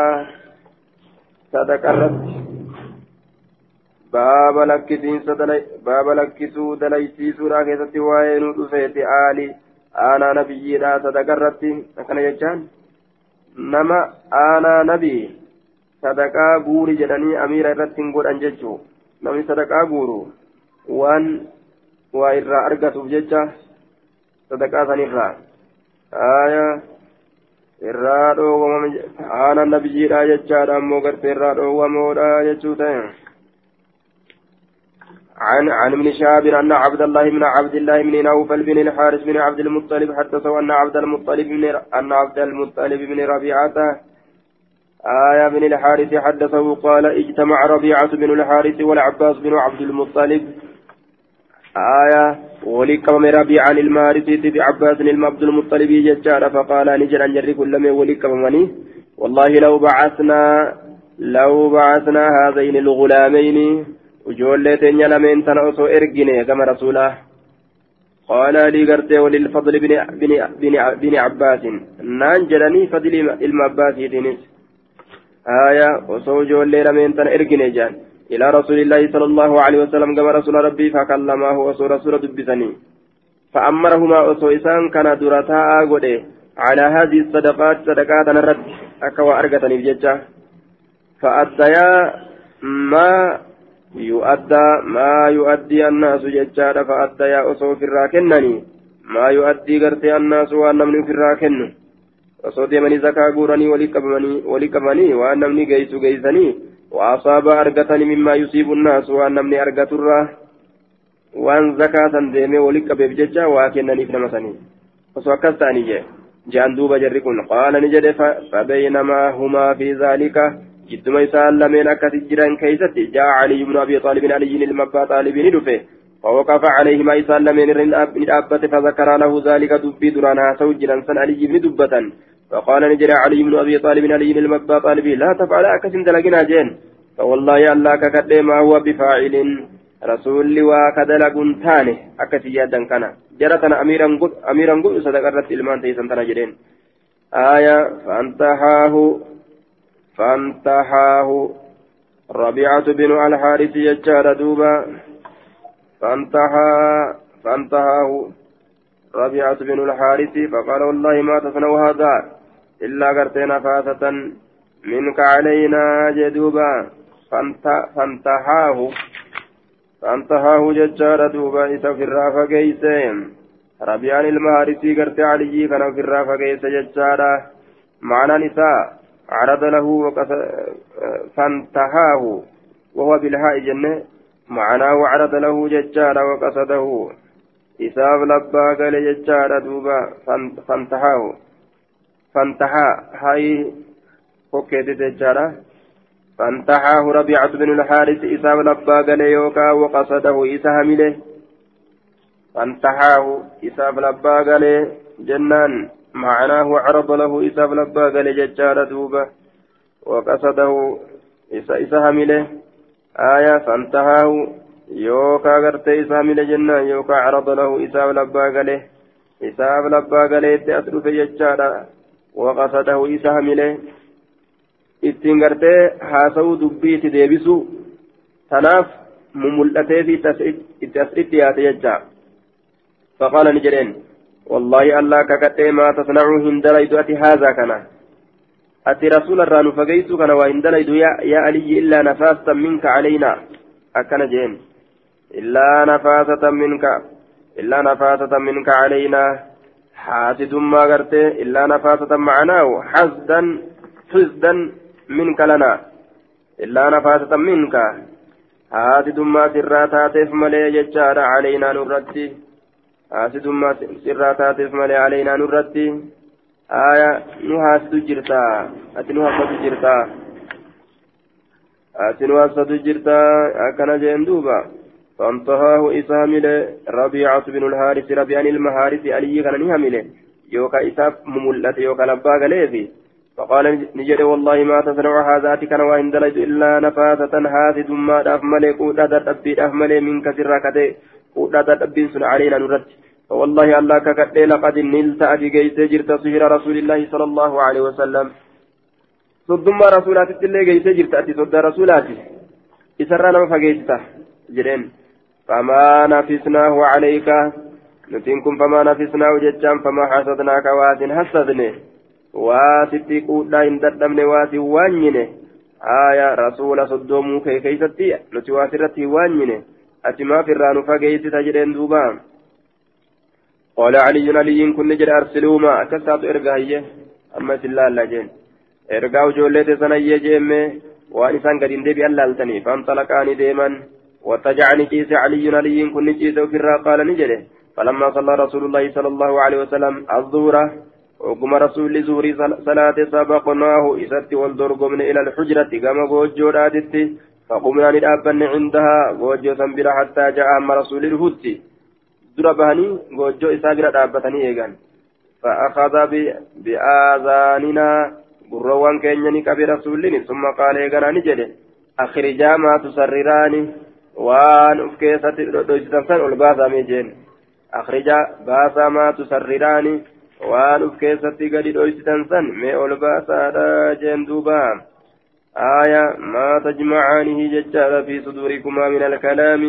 sadaqa irratti baaba lakkisiinsa baaba lakkisuu dalaysiisuudha keessatti waa'ee nu dhufeeti aali aanaa nabiyyiidha sadaqa irratti akkana jechaan nama aanaa nabii sadaqaa guuri jedhanii amiira irratti hin godhan jechuu namni sadaqaa guuru waan waa irraa argatuuf jecha sadaqaa sanirraa aayaa irraa dhoowwamame aanaa nabiyyiidha jechaadha ammoo gartee irraa dhoowwamoodha jechuu ta'e عن عن ابن شهاب أن عبد الله بن عبد الله بن نوفل بن الحارث بن عبد المطلب حدثه أن عبد المطلب بن أن عبد المطلب بن ربيعة آية بن الحارث حدثه قال اجتمع ربيعة بن الحارث والعباس بن عبد المطلب. آية ولكم ربيعة المارث بعباس عبد المطلب ججار فقال نجر أن جري كل مني والله لو بعثنا لو بعثنا هذين الغلامين وجولة لمن تنعسوا إرجني كما رسوله. قال لي قرتي وللفضل بن, بن, بن, بن عباس. نانجلني فضل المعباس دينيس آية وصوجولة لمن تن إرجني جان إلى رسول الله صلى الله عليه وسلم كما رسول ربي فكلمه وصور رسول دبسني فأمرهما وصو إسان كان درتا قده على هذه الصدقات صدقات نرد أكوا أرقتني بججة فأديا ما يؤدى ما يؤدي الناس ججارة فأدى يا أصو في الراكنني ما يؤدي قرتي الناس وأن من في الراكن argatanii mimmaa yusiibu naasu waan namni argaturraa waan zakaa san deemee walii qabeef jecha waa kennaniif nama sanii osoo akkas ta'anii jee je'an duuba jarri kun qaala ni jedhe fabaynamaa humaa fi zaalika جدما إسان لمن أكثر جيران كيستي جاء علي بن أبي طالب علي المبا طالب ندفه فوقف عليهما إسان لمن ندابت فذكر له ذلك دبي درانا سوجرا سن علي بن دبة فقال نجري علي بن أبي طالب علي المبا طالب لا تفعل أكثر دلقنا جين. فوالله الله ككد ما هو بفاعل. رسول وكدل قنتانه. أكثر يادا كان جرتنا أميرا قد أميرا قد صدقرت إلمان تيسان تنجرين آية فانتهاه فانتحاه ربيعة بن الحارث يجار دوبا. فانتحى فانتحاه ربيعة بن الحارث فقال والله ما تصنع هذا. إلا قرتنا فاسة. منك علينا جدوبا. فانتحاه فانتحاه ججار دوبا. إذا في الرافة قيسين ربيعان المهارسي قرت علي. كان في الرافة قيس ججارة معنى نساء. عرض له فانتهاه. وهو بالهاء جنة. معناه عرض له ججار وقصده. إساب لبا قال ججار دوبا فانتهاه. فانتهى. هاي فكيت ججارة فانتهاه ربيعة بن الحارث إساب لبا قال يوكا وقصده إسهمله فانتهاه إساب لبا قال جنان. معناه عرض له إساف لبا قال ججار دوبا وقصده إسا إسا همله آية فانتهاه يوكا غرت إسا همله جنة يوكا عرض له إساف لبا قال إساف لبا قال إتي في وقصده haasa'uu dubbiitti deebisu tanaaf mumul'atee fi itti as itti yaate jecha. Faqaala ni jedheen والله الله ككتئ ما تصنع هندليد أتي هذا كنا أتي رسول الران فقيت كنا وهندليد يا, يا علي إلا نفاسة منك علينا أكن جين إلا نفاسة منك إلا نفاسة منك علينا ما قرت إلا نفاسة معناه حسدا حسدا منك لنا إلا نفاسة منك حاسد ما سراتات ملي يجار علينا نرتي haasidummaa sirraa taateef malee caleynaa nurratti aya nu haasidu jirtaa ati nu haasatu jirtaa ati nu haasatu فانتهاه إسامل ربيعة بن الحارث ربيعان المهارث علي كان نهمله يوكا إساف مملة يوكا لباق ليفي فقال نجد والله ما تصنع هذا كان وإن دلج إلا نفاثة داف ملك ودادت أبي داف ملك من كسر كتي ودادت أبي سن علينا نرد. فوالله الله ككتي لقد نلت أبي جيت جرت سهر رسول الله صلى الله عليه وسلم. ثم رسولات اللي جيت جرت أتي صد رسولات إسرانا فجيتته جرين. فما نفسناه عليك. نتنكم فما نفسناه جتشان فما حسدناك واتن حسدني واتتي قودا إن دردمني واتي وانيني آية رسول صدومو كي كيستي نتي واترتي وانيني أتما فران فقيت تجرين دوبان قال علي علي كن نجر أرسلوا ما أكسات إرقاية أما سلا لجين إرقاو جولة سنية جيمة وأن إسان قد اندبي اللالتني. فانطلقاني ديما. واتجعني كيس علي علي كن نجيس وفرا قال نجره فلما صلى رسول الله صلى الله عليه وسلم الظهر وقم رسول زوري صلاة سبقناه إسات والدرقمن إلى الحجرة كما قوجو رادت. فقمنا ندابن عندها قوجو سنبرا حتى جاء أما رسول bahanii goojjoo isaa bira dhaabbatanii eegan فأخذ بآذاننا gurroowwan keenya ni qabe rasuulliin summa qaala eeganaa ni jedhe akhrijaa uf keessatti dhodhoysitan san ol baasamee jeen akhrijaa baasaa maa tusarriraani waan uf keessatti gadi dhoysitan san mee ol baasaadha jeen duuba آية ما تجمعانه ججال في صدوركما من الكلام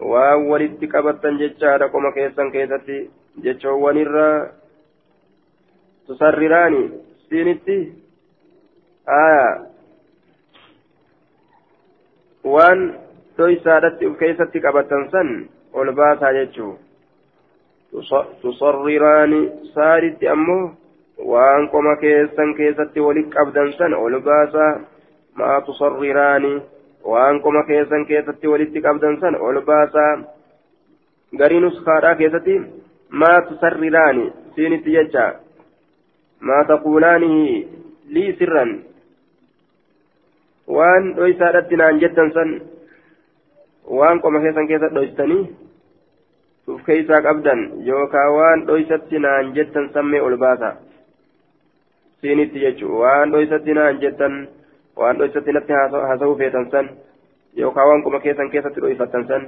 waan walitti qabattan jechaadha qoma keessan keessatti jechoowwanirraa tusarriraani siinitti aya waan dhoysaadhatti uf keessatti qabattan san ol baasaa jechuu tusarriraani saaritti ammoo waan qoma keessan keessatti walitti qabdan san ol baasaa. Maa tusarriraani waan qoma keessan keessatti walitti qabdan san ol baasaa. Garii nuskaadhaa keessatti maa tusarriraani siinitti jecha. Maa taquulaanihi lii sirran. Waan dhoysaadhatti naan jettan san waan qoma keessan keessa dhoystanii uf keeysaa qabdan yookaan waan dhoysatti naan jettan sammee ol baasa siinitti jechuun waan dhoysatti naan jettan. waan dhoysatti natti haasa'uu feetan san yookaan waan qoma keessan keessatti dhoyfattan san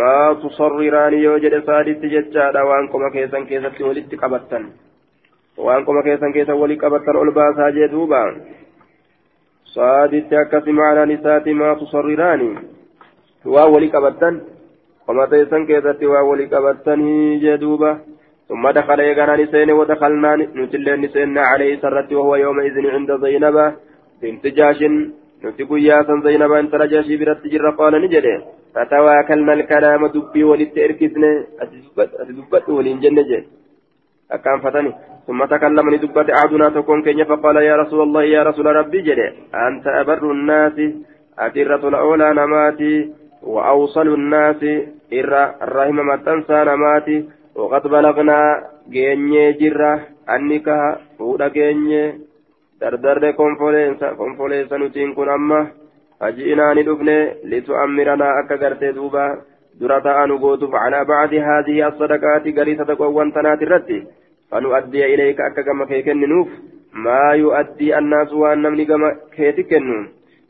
maa tusarriraani yoo jedhe saaditti jechaadha waan qoma keessan keessatti walitti qabattan waan qoma keessan keessa walii qabattan ol baasaa jee duuba saaditti akkasi maanaan isaati maa tusarriraani waan walii qabattan qoma keessan keessatti waan walii qabattanii jee duuba. ثم دخل يغنى نسين ودخلنا نتلين نسين عليه سرت وهو يومئذ عند زينب بنت جاش نتي قياسا زينب انت رجاشي برت جر قال نجري فتواكلنا الكلام دبي ولت اركزنا اتدبت ولين جنة أكان فتني ثم تكلمني دبت أعدنا تكون كينيا فقال يا رسول الله يا رسول ربي جري أنت أبر الناس أترة الأولى نماتي وأوصل الناس إرى الرحم ما تنسى نماتي وقد بلغنا جيني جرة أنك فودا جيني dardarre konfoleessa nutiin kun amma haji'inaa ni dhufne litu'ammiranaa akka gartee duuba dura ta'anu gootuuf calaa bacdi haadihi assadaqaati garii sadaqoowwan tanaati irratti fanu'addiya ilayka akka gama kee kenninuuf maa yu'addii annaasu waan namni gama keeti kennu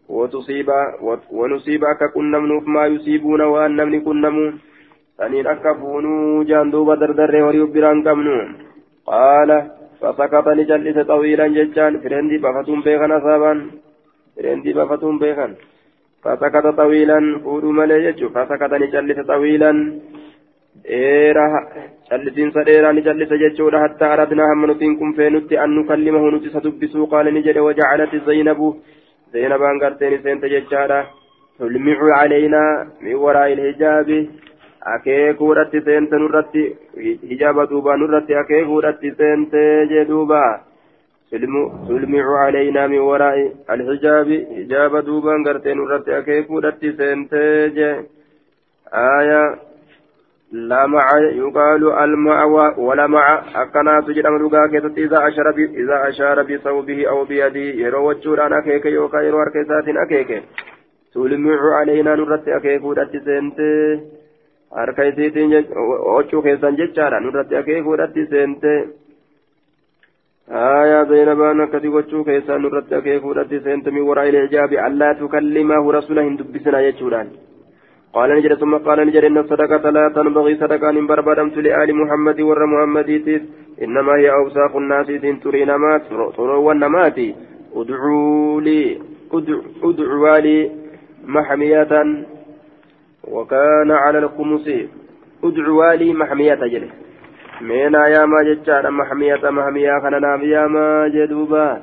wanusiiba akka qunnamnuuf maa yusiibuuna waan namni qunnamu saniin akka fuunuu jaan duuba dardarree horii biraan qabnu qaala فسكت نجلس طويلا ججان. فرندي بفتون بيخن أصابا فرندي بفتون بيخن. فسكت طويلا. فودو ملي ججو فسكت نجلس طويلا. إيرا جلسين سريرا نجلس ججو حتى أردنا هم نتين كن فينتي أن نكلمه نتي ستبسو. قال نجد وجعلت زينب زينب أنقرتين سنت ججارة تلمع علينا من وراء الحجاب akeekuudhatti seente nurratti hijaaba duuba nurratti akeekuudhatti seente jee duuba tulmicu calaynaa min waraa'i alxijaabi hijaaba duubaan gartee nurratti akeekuudhatti seente jee aya لمع يقال المع ولمع أكنات جرم لغا كيست إذا أشار إذا أشار بصوبه أو بيده. يرو وجودان أكيك يوكا يرو أركيسات أكيك. تلمع علينا نرت أكيك ودت سنتي harka isiitiin hoccuu keessan jechaadha nurratti akeekuudhatti seente آية زينبان أكدي وجهه كيسان نرد أكيفو ردي سنت. من وراء الإعجاب ألا تكلمه رسوله دبسنا يجولان قال نجد ثم قال نجد إن الصدقة لا تنبغي صدقة من بربدمت لآل محمد ور محمد إنما هي أوساخ الناس تري نمات تروا النمات ادعوا لي ادعوا لي محمية وكان على الخمس. ادعوا لي محمية جل مينا يا ما جتشان محمية محمية خننا يا ما جدوبا.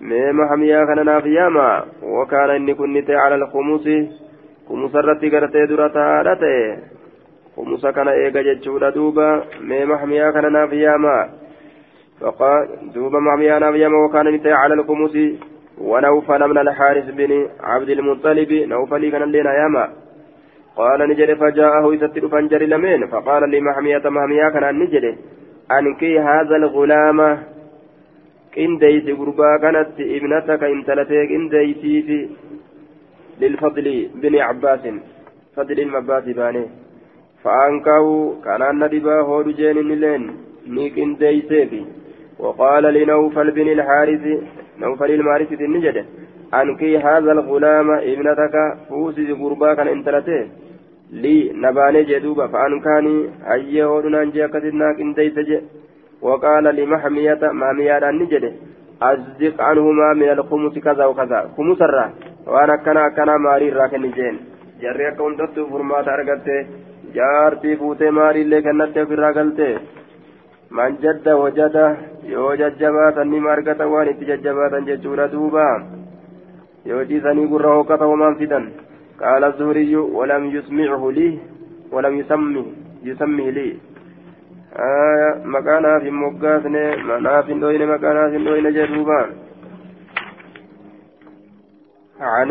مي محمية خننا يا ما وكان إني كنت على الخمس. خمس الرتي قرتي درتا رتي خمس كان إيجا جتشودا دوبا مي محمية خننا يا ما فقال دوبا محمية نافيا ما وكان نتي على الخمس ونوفل من الحارث بن عبد المطلب نوفل كان لنا يا ما قال نجري فجاءه يستر فانجر لمن فقال لي محمية كان نجد أنكي هذا الغلام غربا كانت ابنتك انتلتك قنديسي في للفضل بن عباس فضل المباس باني فأنكه كان ندبا هود جين نلين ني قنديسي وقال لنوفل بن الحارث نوفل المارث النجد أنكي هذا الغلام ابنتك فوسي غربا كان jee duuba fa'aan kaanii hayyee hoodhunaan jee akkasit naa qindeeyse je waqaala limahmiyata mahmiyaadhaan ni jedhe azdiq anhumaa min alkumusi kaza wakaza kumusarraa waan akkana akkana maarii irraa kenni jeen jarri akka hundattuu furmaata argatte jaartii fuutee maariillee kennatte ofirraa galte man jadda wajada yoo jajjabaatan nima argatan waan itti jajjabaatan jechuudha duuba yoo dhiisanii gurra hokkata homaan fidan قال الزهري ولم يسمعه لي ولم يسمي يسمي لي آية مكانا في مقاسنة منا في دوين مكانا في دوين جدوبان عن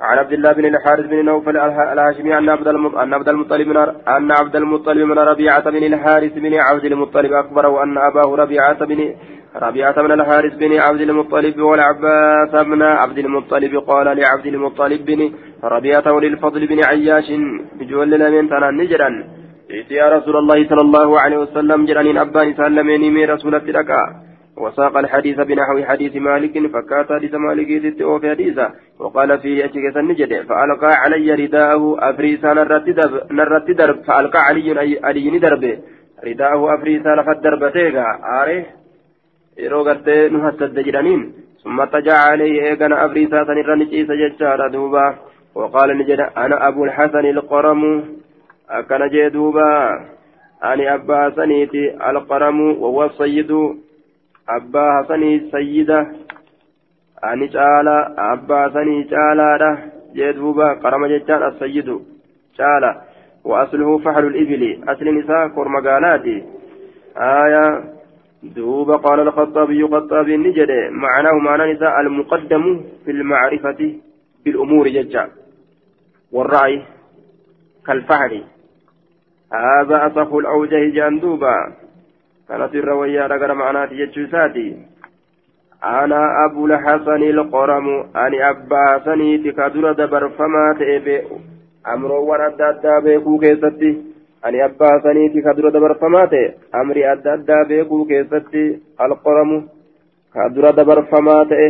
عن عبد الله بن الحارث بن نوفل الهاشمي أن عبد أن عبد المطلب من أن عبد المطلب من ربيعة بن الحارث بن عبد المطلب أخبره أن أباه ربيعة بن ربيعة بن الحارث بن عبد المطلب والعباس بن عبد المطلب قال لعبد المطلب بن ربيعة وللفضل بن عياش بجول من تنان نجرا. يا رسول الله صلى الله عليه وسلم جرانين أبان سلميني من رسول التلقى وساق الحديث بنحو حديث مالك فكات حديث مالك ست في حديثا وقال فيه أشكس النجد؟ فألقى علي رداءه أفريسا نرت درب فألقى علي علي دربه رداءه أفريسا لفت دربتيغا آره yeroo gartee nu hassadde jedhaniin ثم اتجع عليه إيقنا أبريسا سنرى نجيس ججارة دوبا وقال نجد أنا أبو الحسن القرم. أكن جدوبا أني أبا سنيتي القرم وهو السيد أبا حسني سيدة أني شالا أبا سني شالا جدوبا قرم ججان السيد شالا وأصله فحل الإبل أصل نساء كرمقالاتي آية دوب قال الخطابي خطابي نجد معناه معنى نساء المقدم في المعرفة بالأمور ججا والرأي كالفحل هذا أصح الأوجه جاندوبا كانت الروية رقر معنات ججوساتي أنا أبو الحسن القرم أني أبا سنيتك در دبر فما تئب أمر ورد الدابيكو كيستي ani abbaa saniiti ka dura dabarfamaa ta'e amri adda addaa beekuu keessatti alqoramu ka dura dabarfamaa ta'e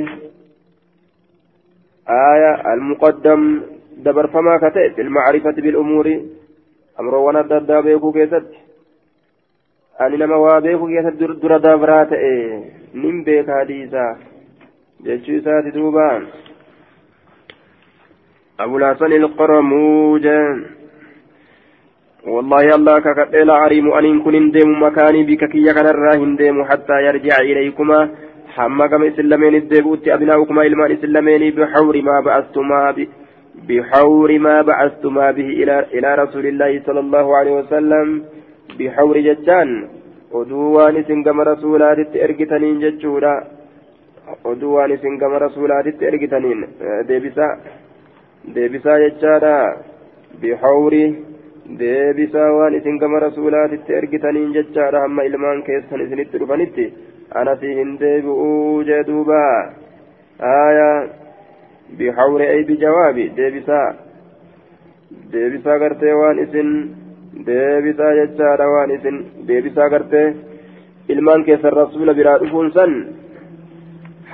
آية المقدم دبر فما كتئ في المعرفة بالأمور أمر وانا دادا بيكو أني نما وابيكو كيست در دبرات إيه نم بيك حديثا جيشو ساتي دوبان أبو الحسن القرموجان والله الله ككتل عريم أن كن هندم مكاني بك كي كنرى هندم حتى يرجع إليكما حما كما إسلامين الدبوت أبناؤكما إلمان إسلامين بحور ما بعثتما بحور ما بعثتما به إلى إلى رسول الله صلى الله عليه وسلم بحور جتان oduuwaan isin gama rasuulaatitti ergitaniin jechuudha oduuwaan isin gama rasuulaatitti ergitaniin deebisaa deebisaa jechaadha bixawri deebisaa waan isin gama rasuulaatitti ergitaniin jechaadha hamma ilmaan keessan isinitti dhufanitti anasi hin deebi'uu jee duuba aayaa bixawri ay bijawaabi deebisaa deebisaa gartee waan isin deebisaa jechaadha waan isin deebisaa gartee ilmaan keessan rasuula biraa dhufuun san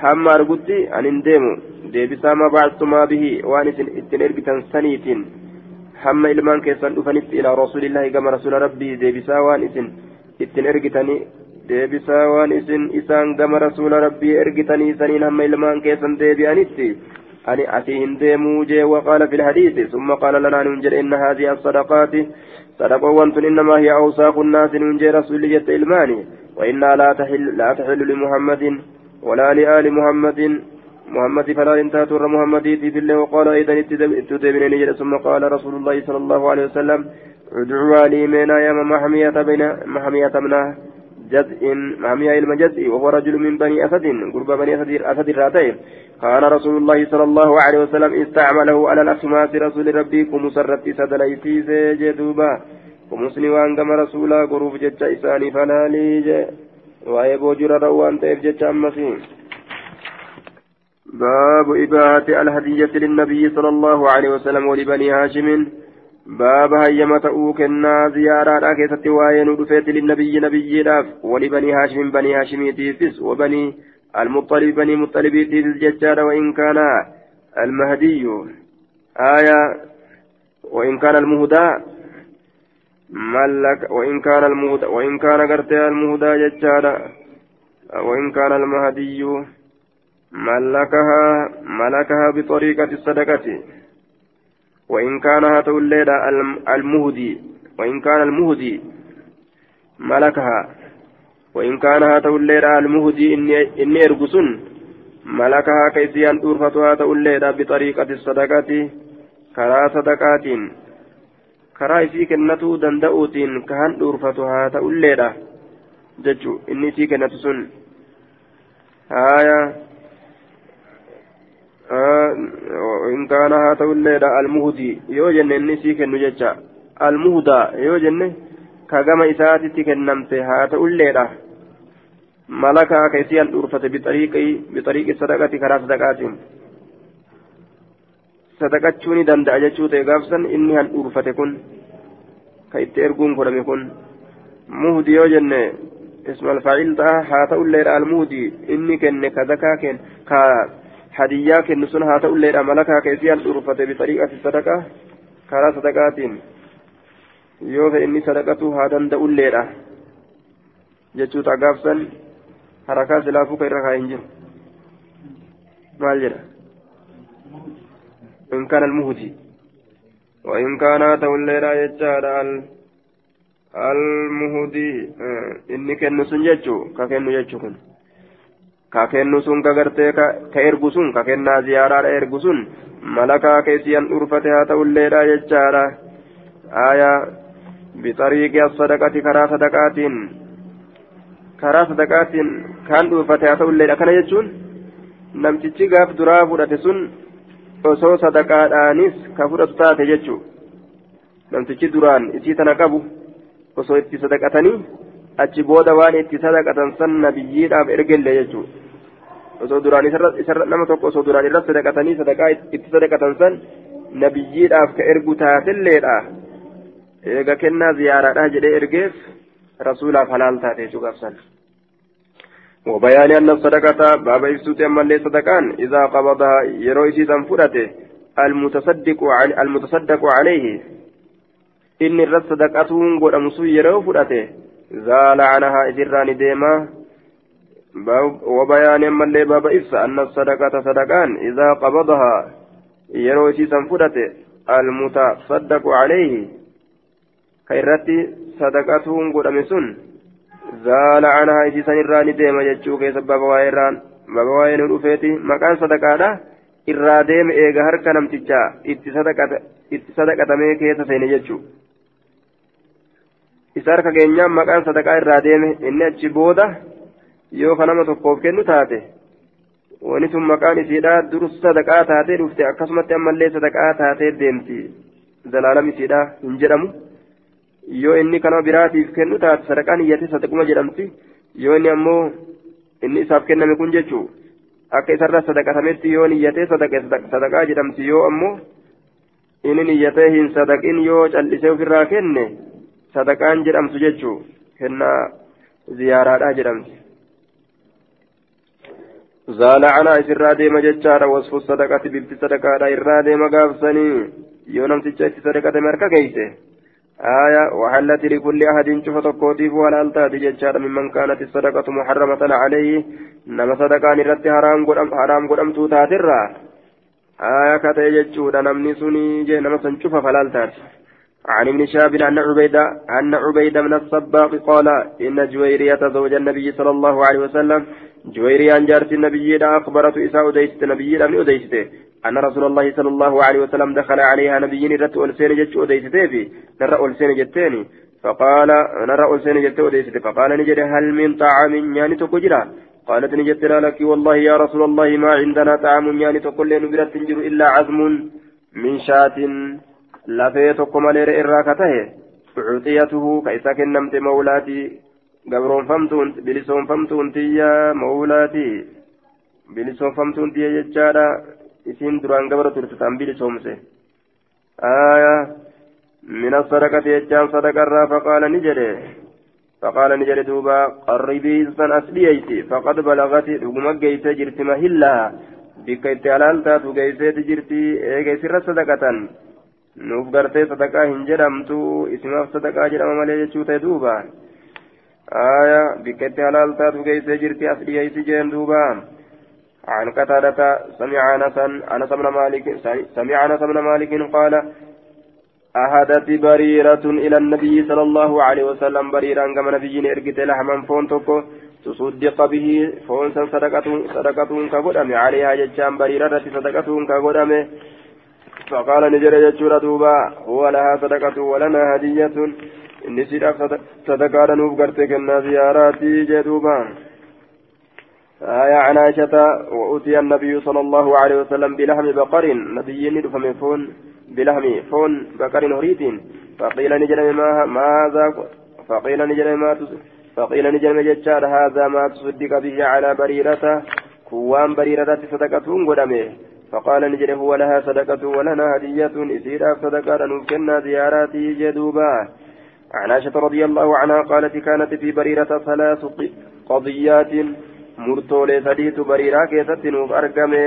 hamma argutti an hin deemu. Deebisaa mabaastumaa bihii waan isin ittiin ergitan saniitiin hamma ilmaan keessan dhufanitti ilaa rasuulillaahi gama rasuula rabbii deebisaa waan isin ittiin ergitanii deebisaa waan isin isaan gama rasuula rabbii ergitanii saniin hamma ilmaan keessan deebi'anitti ani asii hin deemuu jee waqaala fi lhadiisi summa qaala lanaa nuun jedhe inna haadihi assadaqaati. الصدقات صدقوان إنما هي أوساخ الناس من جي رسول إلماني وإنها لا تحل لا تحل لمحمد ولا لآل محمد. محمد فلا انتهت محمد في الله. وقال أيضا اتدبنني ثم قال رسول الله صلى الله عليه وسلم ادعوا لي من يا محمية بين محمية منه جزء محمية علم جزء وهو رجل من بني أسد قرب بني أسد أسد الراتين. كان رسول الله صلى الله عليه وسلم استعمله على الأسماس رسول ربي كمسرت سدليتي سيجدوبا ومسلم وأنقم رسولا قروف جتش إساني فلا ليج وأيبو جرى روان تيف جتش أمسين باب إباحة الهدية للنبي صلى الله عليه وسلم ولبني هاشم. باب هيما تؤوكنا زيارة كيست وين ودفيت للنبي نبي داف ولبني هاشم بني هاشم تيفس وبني المطلب بني مطلب تيفس ججار وإن كان المهدي آية وإن كان المهدى ملك وإن كان المهدى وإن كان قرتي المهدى ججار وإن كان المهدي ملكها ملكها بطريقة الصدقة وإن كان هاتو الليلة المهدي وإن كان المهدي ملكها وإن كان هاتو الليلة المهدي إني, إني إرقسن ملكها كيسيان تورفتها هاتو الليلة بطريقة الصدقة كرا صدقات كرا إسي كنتو دندؤوتين كهان تورفتها هاتو الليلة ججو إني سي كنتو سن آية إن كان هذا الليلة المهدي يوجن النسي كنو جتشا المهدى يوجن كما إساتي كنمت هذا الليلة ملكا كيسيان أرفت بطريق بطريق الصدقة كرا صدقات صدقachuun ni danda'a jechuu ta'e gaafsan inni han dhuurfate kun ka itti erguun godhame kun muhdi yoo jenne ismal faa'il ta'a haa ta'ulleedha almuhdi inni kenne ka zakaa kenne ka malakaa keessi an dhurfate bixariiqati sadaqa karaa sadaqaatiin yoo ta'e inni sadaqatu haa danda'ulleedha jechuu ta'a gaafsan harakaa silaafuu ka irra kaa'in jiru maal jedha in kana almuhdi وإن كان توليرا يجار المهدي إني كنو سنججو ككنو يجو كن ka kennu sun ka gartee ka ergu sun ka kennaa ziyaaraadha ergu sun. Malakaa keessiyan dhurfate haa ta'ulleedha jechaadha. Aayaa bixariiqi as-sadaqati karaa sadaqaatiin. Karaa sadaqaatiin kaan dhurfate haa ta'ulleedha kana jechuun namtichi gaaf duraa fudhate sun osoo sadaqaadhaanis ka fudhatu taate jechuu. Namtichi duraan isii tana qabu osoo itti sadaqatanii achi booda waan itti sadaqatan san nabiyyiidhaaf ergellee jechuudha osoo duraan isarra nama tokko osoo duraan irra sadaqatanii sadaqaa itti sadaqatan san nabiyyiidhaaf ka ergu taatelleedha eega kennaa ziyaaraadha jedhee ergeef rasuulaaf halaal taate jechuudha san. وبيان أن الصدقة باب إفسوت أما اللي صدقان إذا قبضها يروي سيسا فرته المتصدق عن المتصدق عليه إن الرد صدقته قد أمسو يرو فرته زال عنها إذران ديما وبيان ملي باب إفسا أن الصدقة صدقان إذا قبضها يروي سنفدت المتصدق عليه كيرتي صدقتهم قد أمسون زال عنها إذران الران ديما يجو كيس باب وايران باب وايران رفيتي مكان صدقانا irraa deeme eega harka namtichaa itti sadaqatamee keessa seene jechuudha. Isa harka keenyaan maqaan sadaqaa irraa deeme inni achi booda yoo ka nama tokkoof kennu taate wani sun maqaan isiidha dur sadaqaa taatee dhufte akkasumatti ammallee sadaqaa taatee deemti zalaalam isiidha hin jedhamu yoo inni kanama biraatiif kennu taate sadaqaan iyyate sadaquma jedhamti yoo inni ammoo inni isaaf kenname kun jechuu akka isarra sadaqatametti yoo niyyatee sadaqaa jedhamti yoo ammoo inni niyyatee hin sadaqin yoo callisee ofirraa kenne sadaqaan jedhamtu jechuu kennaa ziyaaraadha jedhamti zaala canaa isirraa deema jechaadha wasfu sadaqati bifti sadaqaadha irraa deema gaafsanii yoo namticha itti sadaqatame harka geeyse آية وحلت لكل أحد شوف تقوتيف ولا ألتات جتشار ممن كانت الصدقة محرمة عليه نما صدقان رت حرام قدام حرام قدام توتاترا آية كتا جتشور نمني سني جي نما سنشوف فلا ألتات عن ابن شهاب أن عبيدة أن عبيدة من الصباق قال إن جويرية زوج النبي صلى الله عليه وسلم جويرية أن جارت النبي أخبرت إساء أديست نبي من أديسته أن رسول الله صلى الله عليه وسلم دخل عليها نبي رت ألسين جت أديسته في نرى ألسين جتين. فقال نرى ألسين جت أديسته فقال نجد هل من طعام يعني تكجرا قالت نجد لك. والله يا رسول الله ما عندنا طعام يعني تقول لنا برت إلا عزم من شاة. Lafee tokko malee irraa ka tahe ucxiyatuhu ka isa kennamte mawlaatii gabroonfamtuun bilisoonfamtuun tiyya mawlaatii bilisoonfamtuun tiyya jechaadha isiin duraan gabra turte tan bilisoomse aya min asadaqati jechaan sadaqarraa faqaala ni jedhe فقال نجري دوبا قربي سن أسليتي فقد بلغت رقم جيسة جرتي مهلها بك اتلال تاتو جيسة جرتي إيه جيسة صدقة nuuf gartee sadaqaa hin jedhamtu isimaaf sadaqaa jedhama malee jechuu ta'e duuba. Aya bikketti halaal taatu jirti as dhiyeeysi jeen duuba. عن قتادة سمع أنسا أنس بن مالك سمع أنس بن مالك قال أهدت بريرة إلى النبي صلى الله عليه وسلم بريرا كما نبي إرقت لحما فون توكو تصدق به فون صدقة صدقة كقدم عليها ججام بريرة صدقة كقدم فقال نجر يجور دوبا هو لها صدقة ولنا هدية. إني سيداف صدقة نوف قرتك زياراتي. جدوبا آية عن عائشة وأتي النبي صلى الله عليه وسلم بلحم بقر نبي ندفم فون بلحم فون بقر هريد فقيل نجر ما ماذا فقيل نجر ما فقيل نجر ججار هذا ما تصدق به على بريرة كوان بريرة صدقة قدمه. فقال نجري هو لها صدقة ولنا هدية إسيرا صدقة نوكلنا زياراتي جدوبا عن عائشة رضي الله عنها قالت كانت في بريرة ثلاث قضيات. مرتولي سديت بريرا كيست نوف أرقمي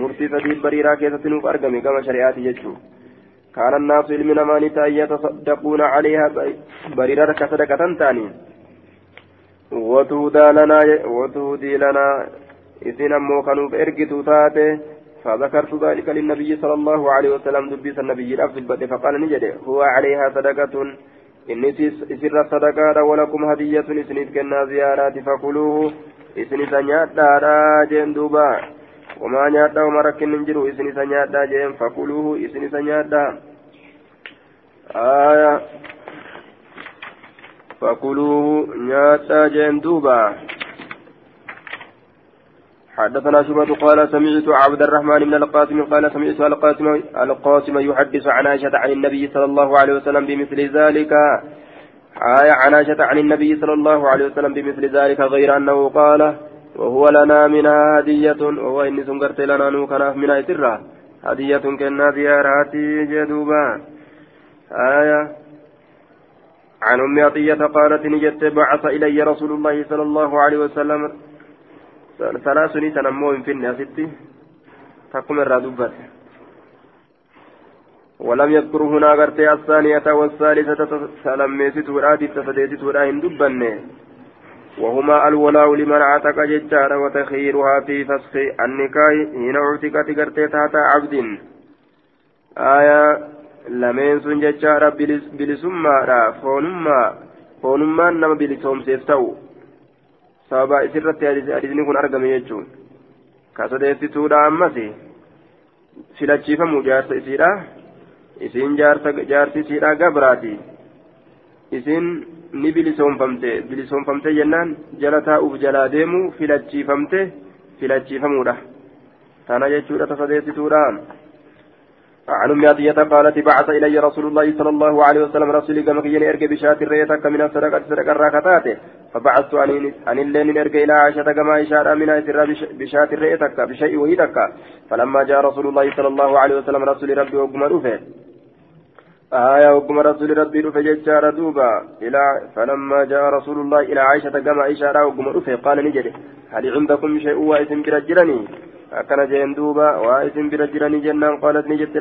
مرتي سديت بريرا كيست نوف أرقمي كما شريعتي يجو كان الناس من مانتا يتصدقون عليها بريرا كصدقة تاني. وتودى لنا وتودي لنا. إذن أمو كانوا بإرقتوا تاتي فذكرت ذلك للنبي صلى الله عليه وسلم دبيس النبي الأفضل فقال نجد هو عليها صدقة. إني سر صدقة ولكم هدية إسنيت كنا زيارات فكلوه. إسنيت نياتا جين دوبا. وما نياتا وما ركن ننجرو إسنيت نياتا جين فكلوه إسنيت نياتا آية. فكلوه نياتا جين دوبا. حدثنا شبة قال سمعت عبد الرحمن بن القاسم قال سمعت القاسم القاسم يحدث عن عائشة عن النبي صلى الله عليه وسلم بمثل ذلك. آية عن عائشة عن النبي صلى الله عليه وسلم بمثل ذلك غير أنه قال وهو لنا منها هدية وهو إني سنقرت لنا نوكنا منها سرا هدية كنا زياراتي جدوبا. آية عن أم عطية قالت نجت بعث إلي رسول الله صلى الله عليه وسلم salaasuni san ammoo hin finne asitti takkuma irraa dubbate ولم يذكر هنا غرتي الثانية والثالثة سلميست ورادي تفديت وراهن دبنه وهما الولاء لمن عتق ججار وتخيرها في فسخ النكاح هنا اعتقت غرتي تحت عبد آية لمن سن ججار بلسما فونما فونما نما بلسوم سيفتو sababa isirratti hadiisni kun argame jechuun ka sadeessituudha ammas filachiifamu jaarsa isiidha isiin jaarsi isiidha gabraati isiin ni bilisoomfamte bilisoomfamte jennaan jala taa'uuf jalaa deemu filachiifamte filachiifamuudha tana jechuudha ta sadeessituudha عن أم عطية قالت بعث إلي رسول الله صلى الله عليه وسلم رسولي كما كي يرجع بشاة الريتك من الصدقة صدقة الراكتات فبعثت عن اللين يرجع إلى عائشة كما إشارة من أسر بشاة الريتك بشيء وهيتك فلما جاء رسول الله صلى الله عليه وسلم رسول ربي وقم رفه آية وقم رسول ربي رفه ججار دوبا إلى فلما جاء رسول الله إلى عائشة كما إشارة وقم رفه قال نجري هل عندكم شيء واسم برجرني akkana jeen duuba waa isin bira jiranii jennaan qaalat ni jette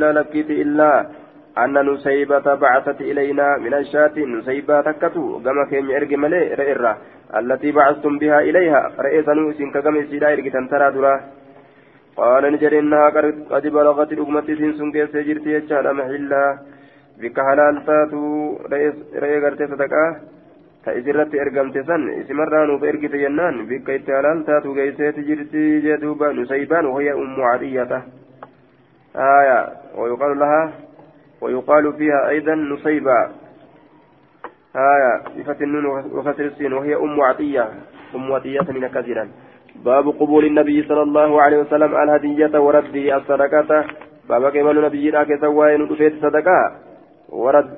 min ashaati nusaybaa takkatu gama keenya erge malee re'irra allatii bacastum bihaa ilayha re'ee sanuu isin ka gama isiidhaa ergitan taraa duraa qaala ni jedhe innahaa qad balagati dhugumatti isin sun geessee jirti jechaadha maxillaa بك حلال تاتو رأي غرتي صدقاء تأذرت إرقمت سن اسمران وفإرقت ينان بك إتحلال تاتو غيسيت جرتي جدوبا نسيبان وهي أم عرية آية ويقال لها ويقال فيها أيضا نصيبا آية بفتح النون وكسر السين وهي أم عطية. أم عطية من كثيرا باب قبول النبي صلى الله عليه وسلم الهدية ورده الصدقة. باب كمال نبي راك سواين ودفيت صدقة ورد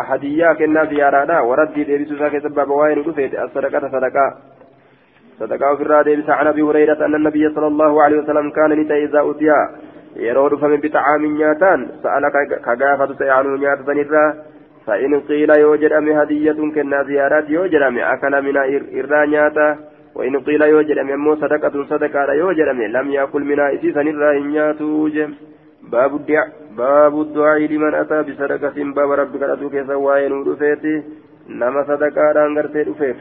أحدية كنا زيارة. ورد ديبس ساك سبب وين ودفيت الصدقة صدقة. صدقة في الرادة عن أبي هريرة أن النبي صلى الله عليه وسلم كان نتا إذا أتيا. يرود فمن بطعام نياتان سألك كغافة سيعنو نياتا سنرا فإن قيل يوجد أم هدية كنا زيارات يوجد أم أكل من إرى نياتا وإن قيل يوجد أم يمو صدقة صدقة يوجد أم لم يأكل من إسيسا نياتو جم باب الدعاء باب الدعاء لمن أتى بصدقة باب ربك أتوك سواين ودفيتي نما صدقة رانغرتي دفيت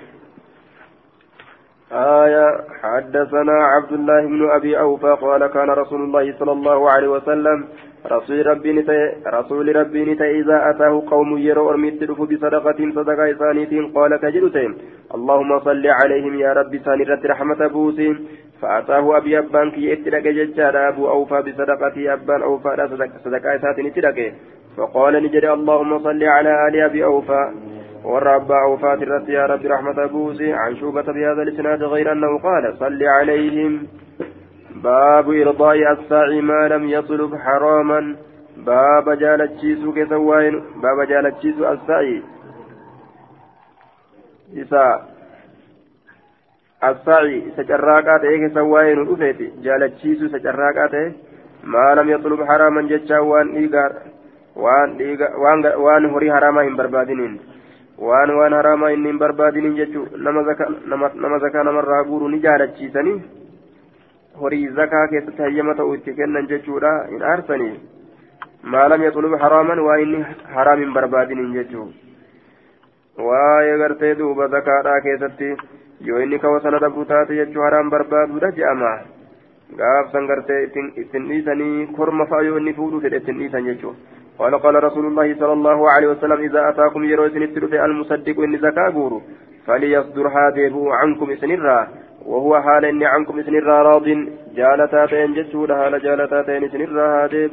آية. حدثنا عبد الله بن أبي أوفى قال كان رسول الله صلى الله عليه وسلم رسول ربي نتي رسول ربي نتي إذا أتاه قوم يروا أرميت بصدقة صدقة إسانيتين قال كجلتين اللهم صل عليهم يا ربي سانرت رحمة بوسي فأتاه أبي أبان كي اتلك ججار أبو أوفى بصدقة أبان أوفى صدقة إساتين اتلك فقال نجري اللهم صل على آل أبي أوفى. والرب أوفى الرت يا ربي رحمة بوسي عن شوبة بهذا الإسناد غير أنه قال صل عليهم. باب إرضاء الساعي ما لم يطلب حراما. باب جالتشيسو كسوين باب جالتشيسو الساعي إسا الساعي سجراقات إيه كسوين الأفيت جالتشيسو سجراقات ما لم يطلب حراما جتشا وان إيقار. وان إيقار. وان وان هري حراما هم بربادين waan waan haraamaa inni hin barbaadinin jechuu nama zakaa namarraa guuru ni jaalachiisanii horii zakaa keessatti hayyama ta'u itti kennan jechuudha hin aarsanii. Maalam yaxlub haraaman waa inni haraam hin barbaadinin jechuu. Waa'ee gartee duuba zakaadhaa keessatti yoo inni kawa sana dhabdu taate jechuu haraam barbaaduudha je'ama. Gaafsan gartee ittiin dhiisanii korma fa'a yoo inni fuudhuu fedhe ittiin dhiisan jechuu قال قال رسول الله صلى الله عليه وسلم إذا أتاكم يروي سنتر المصدق إن زكاة غورو فليصدر هذا عنكم سنرا وهو حال إني عنكم إسن راض جالتا تين جتشود حال جالتا تين إسن هذا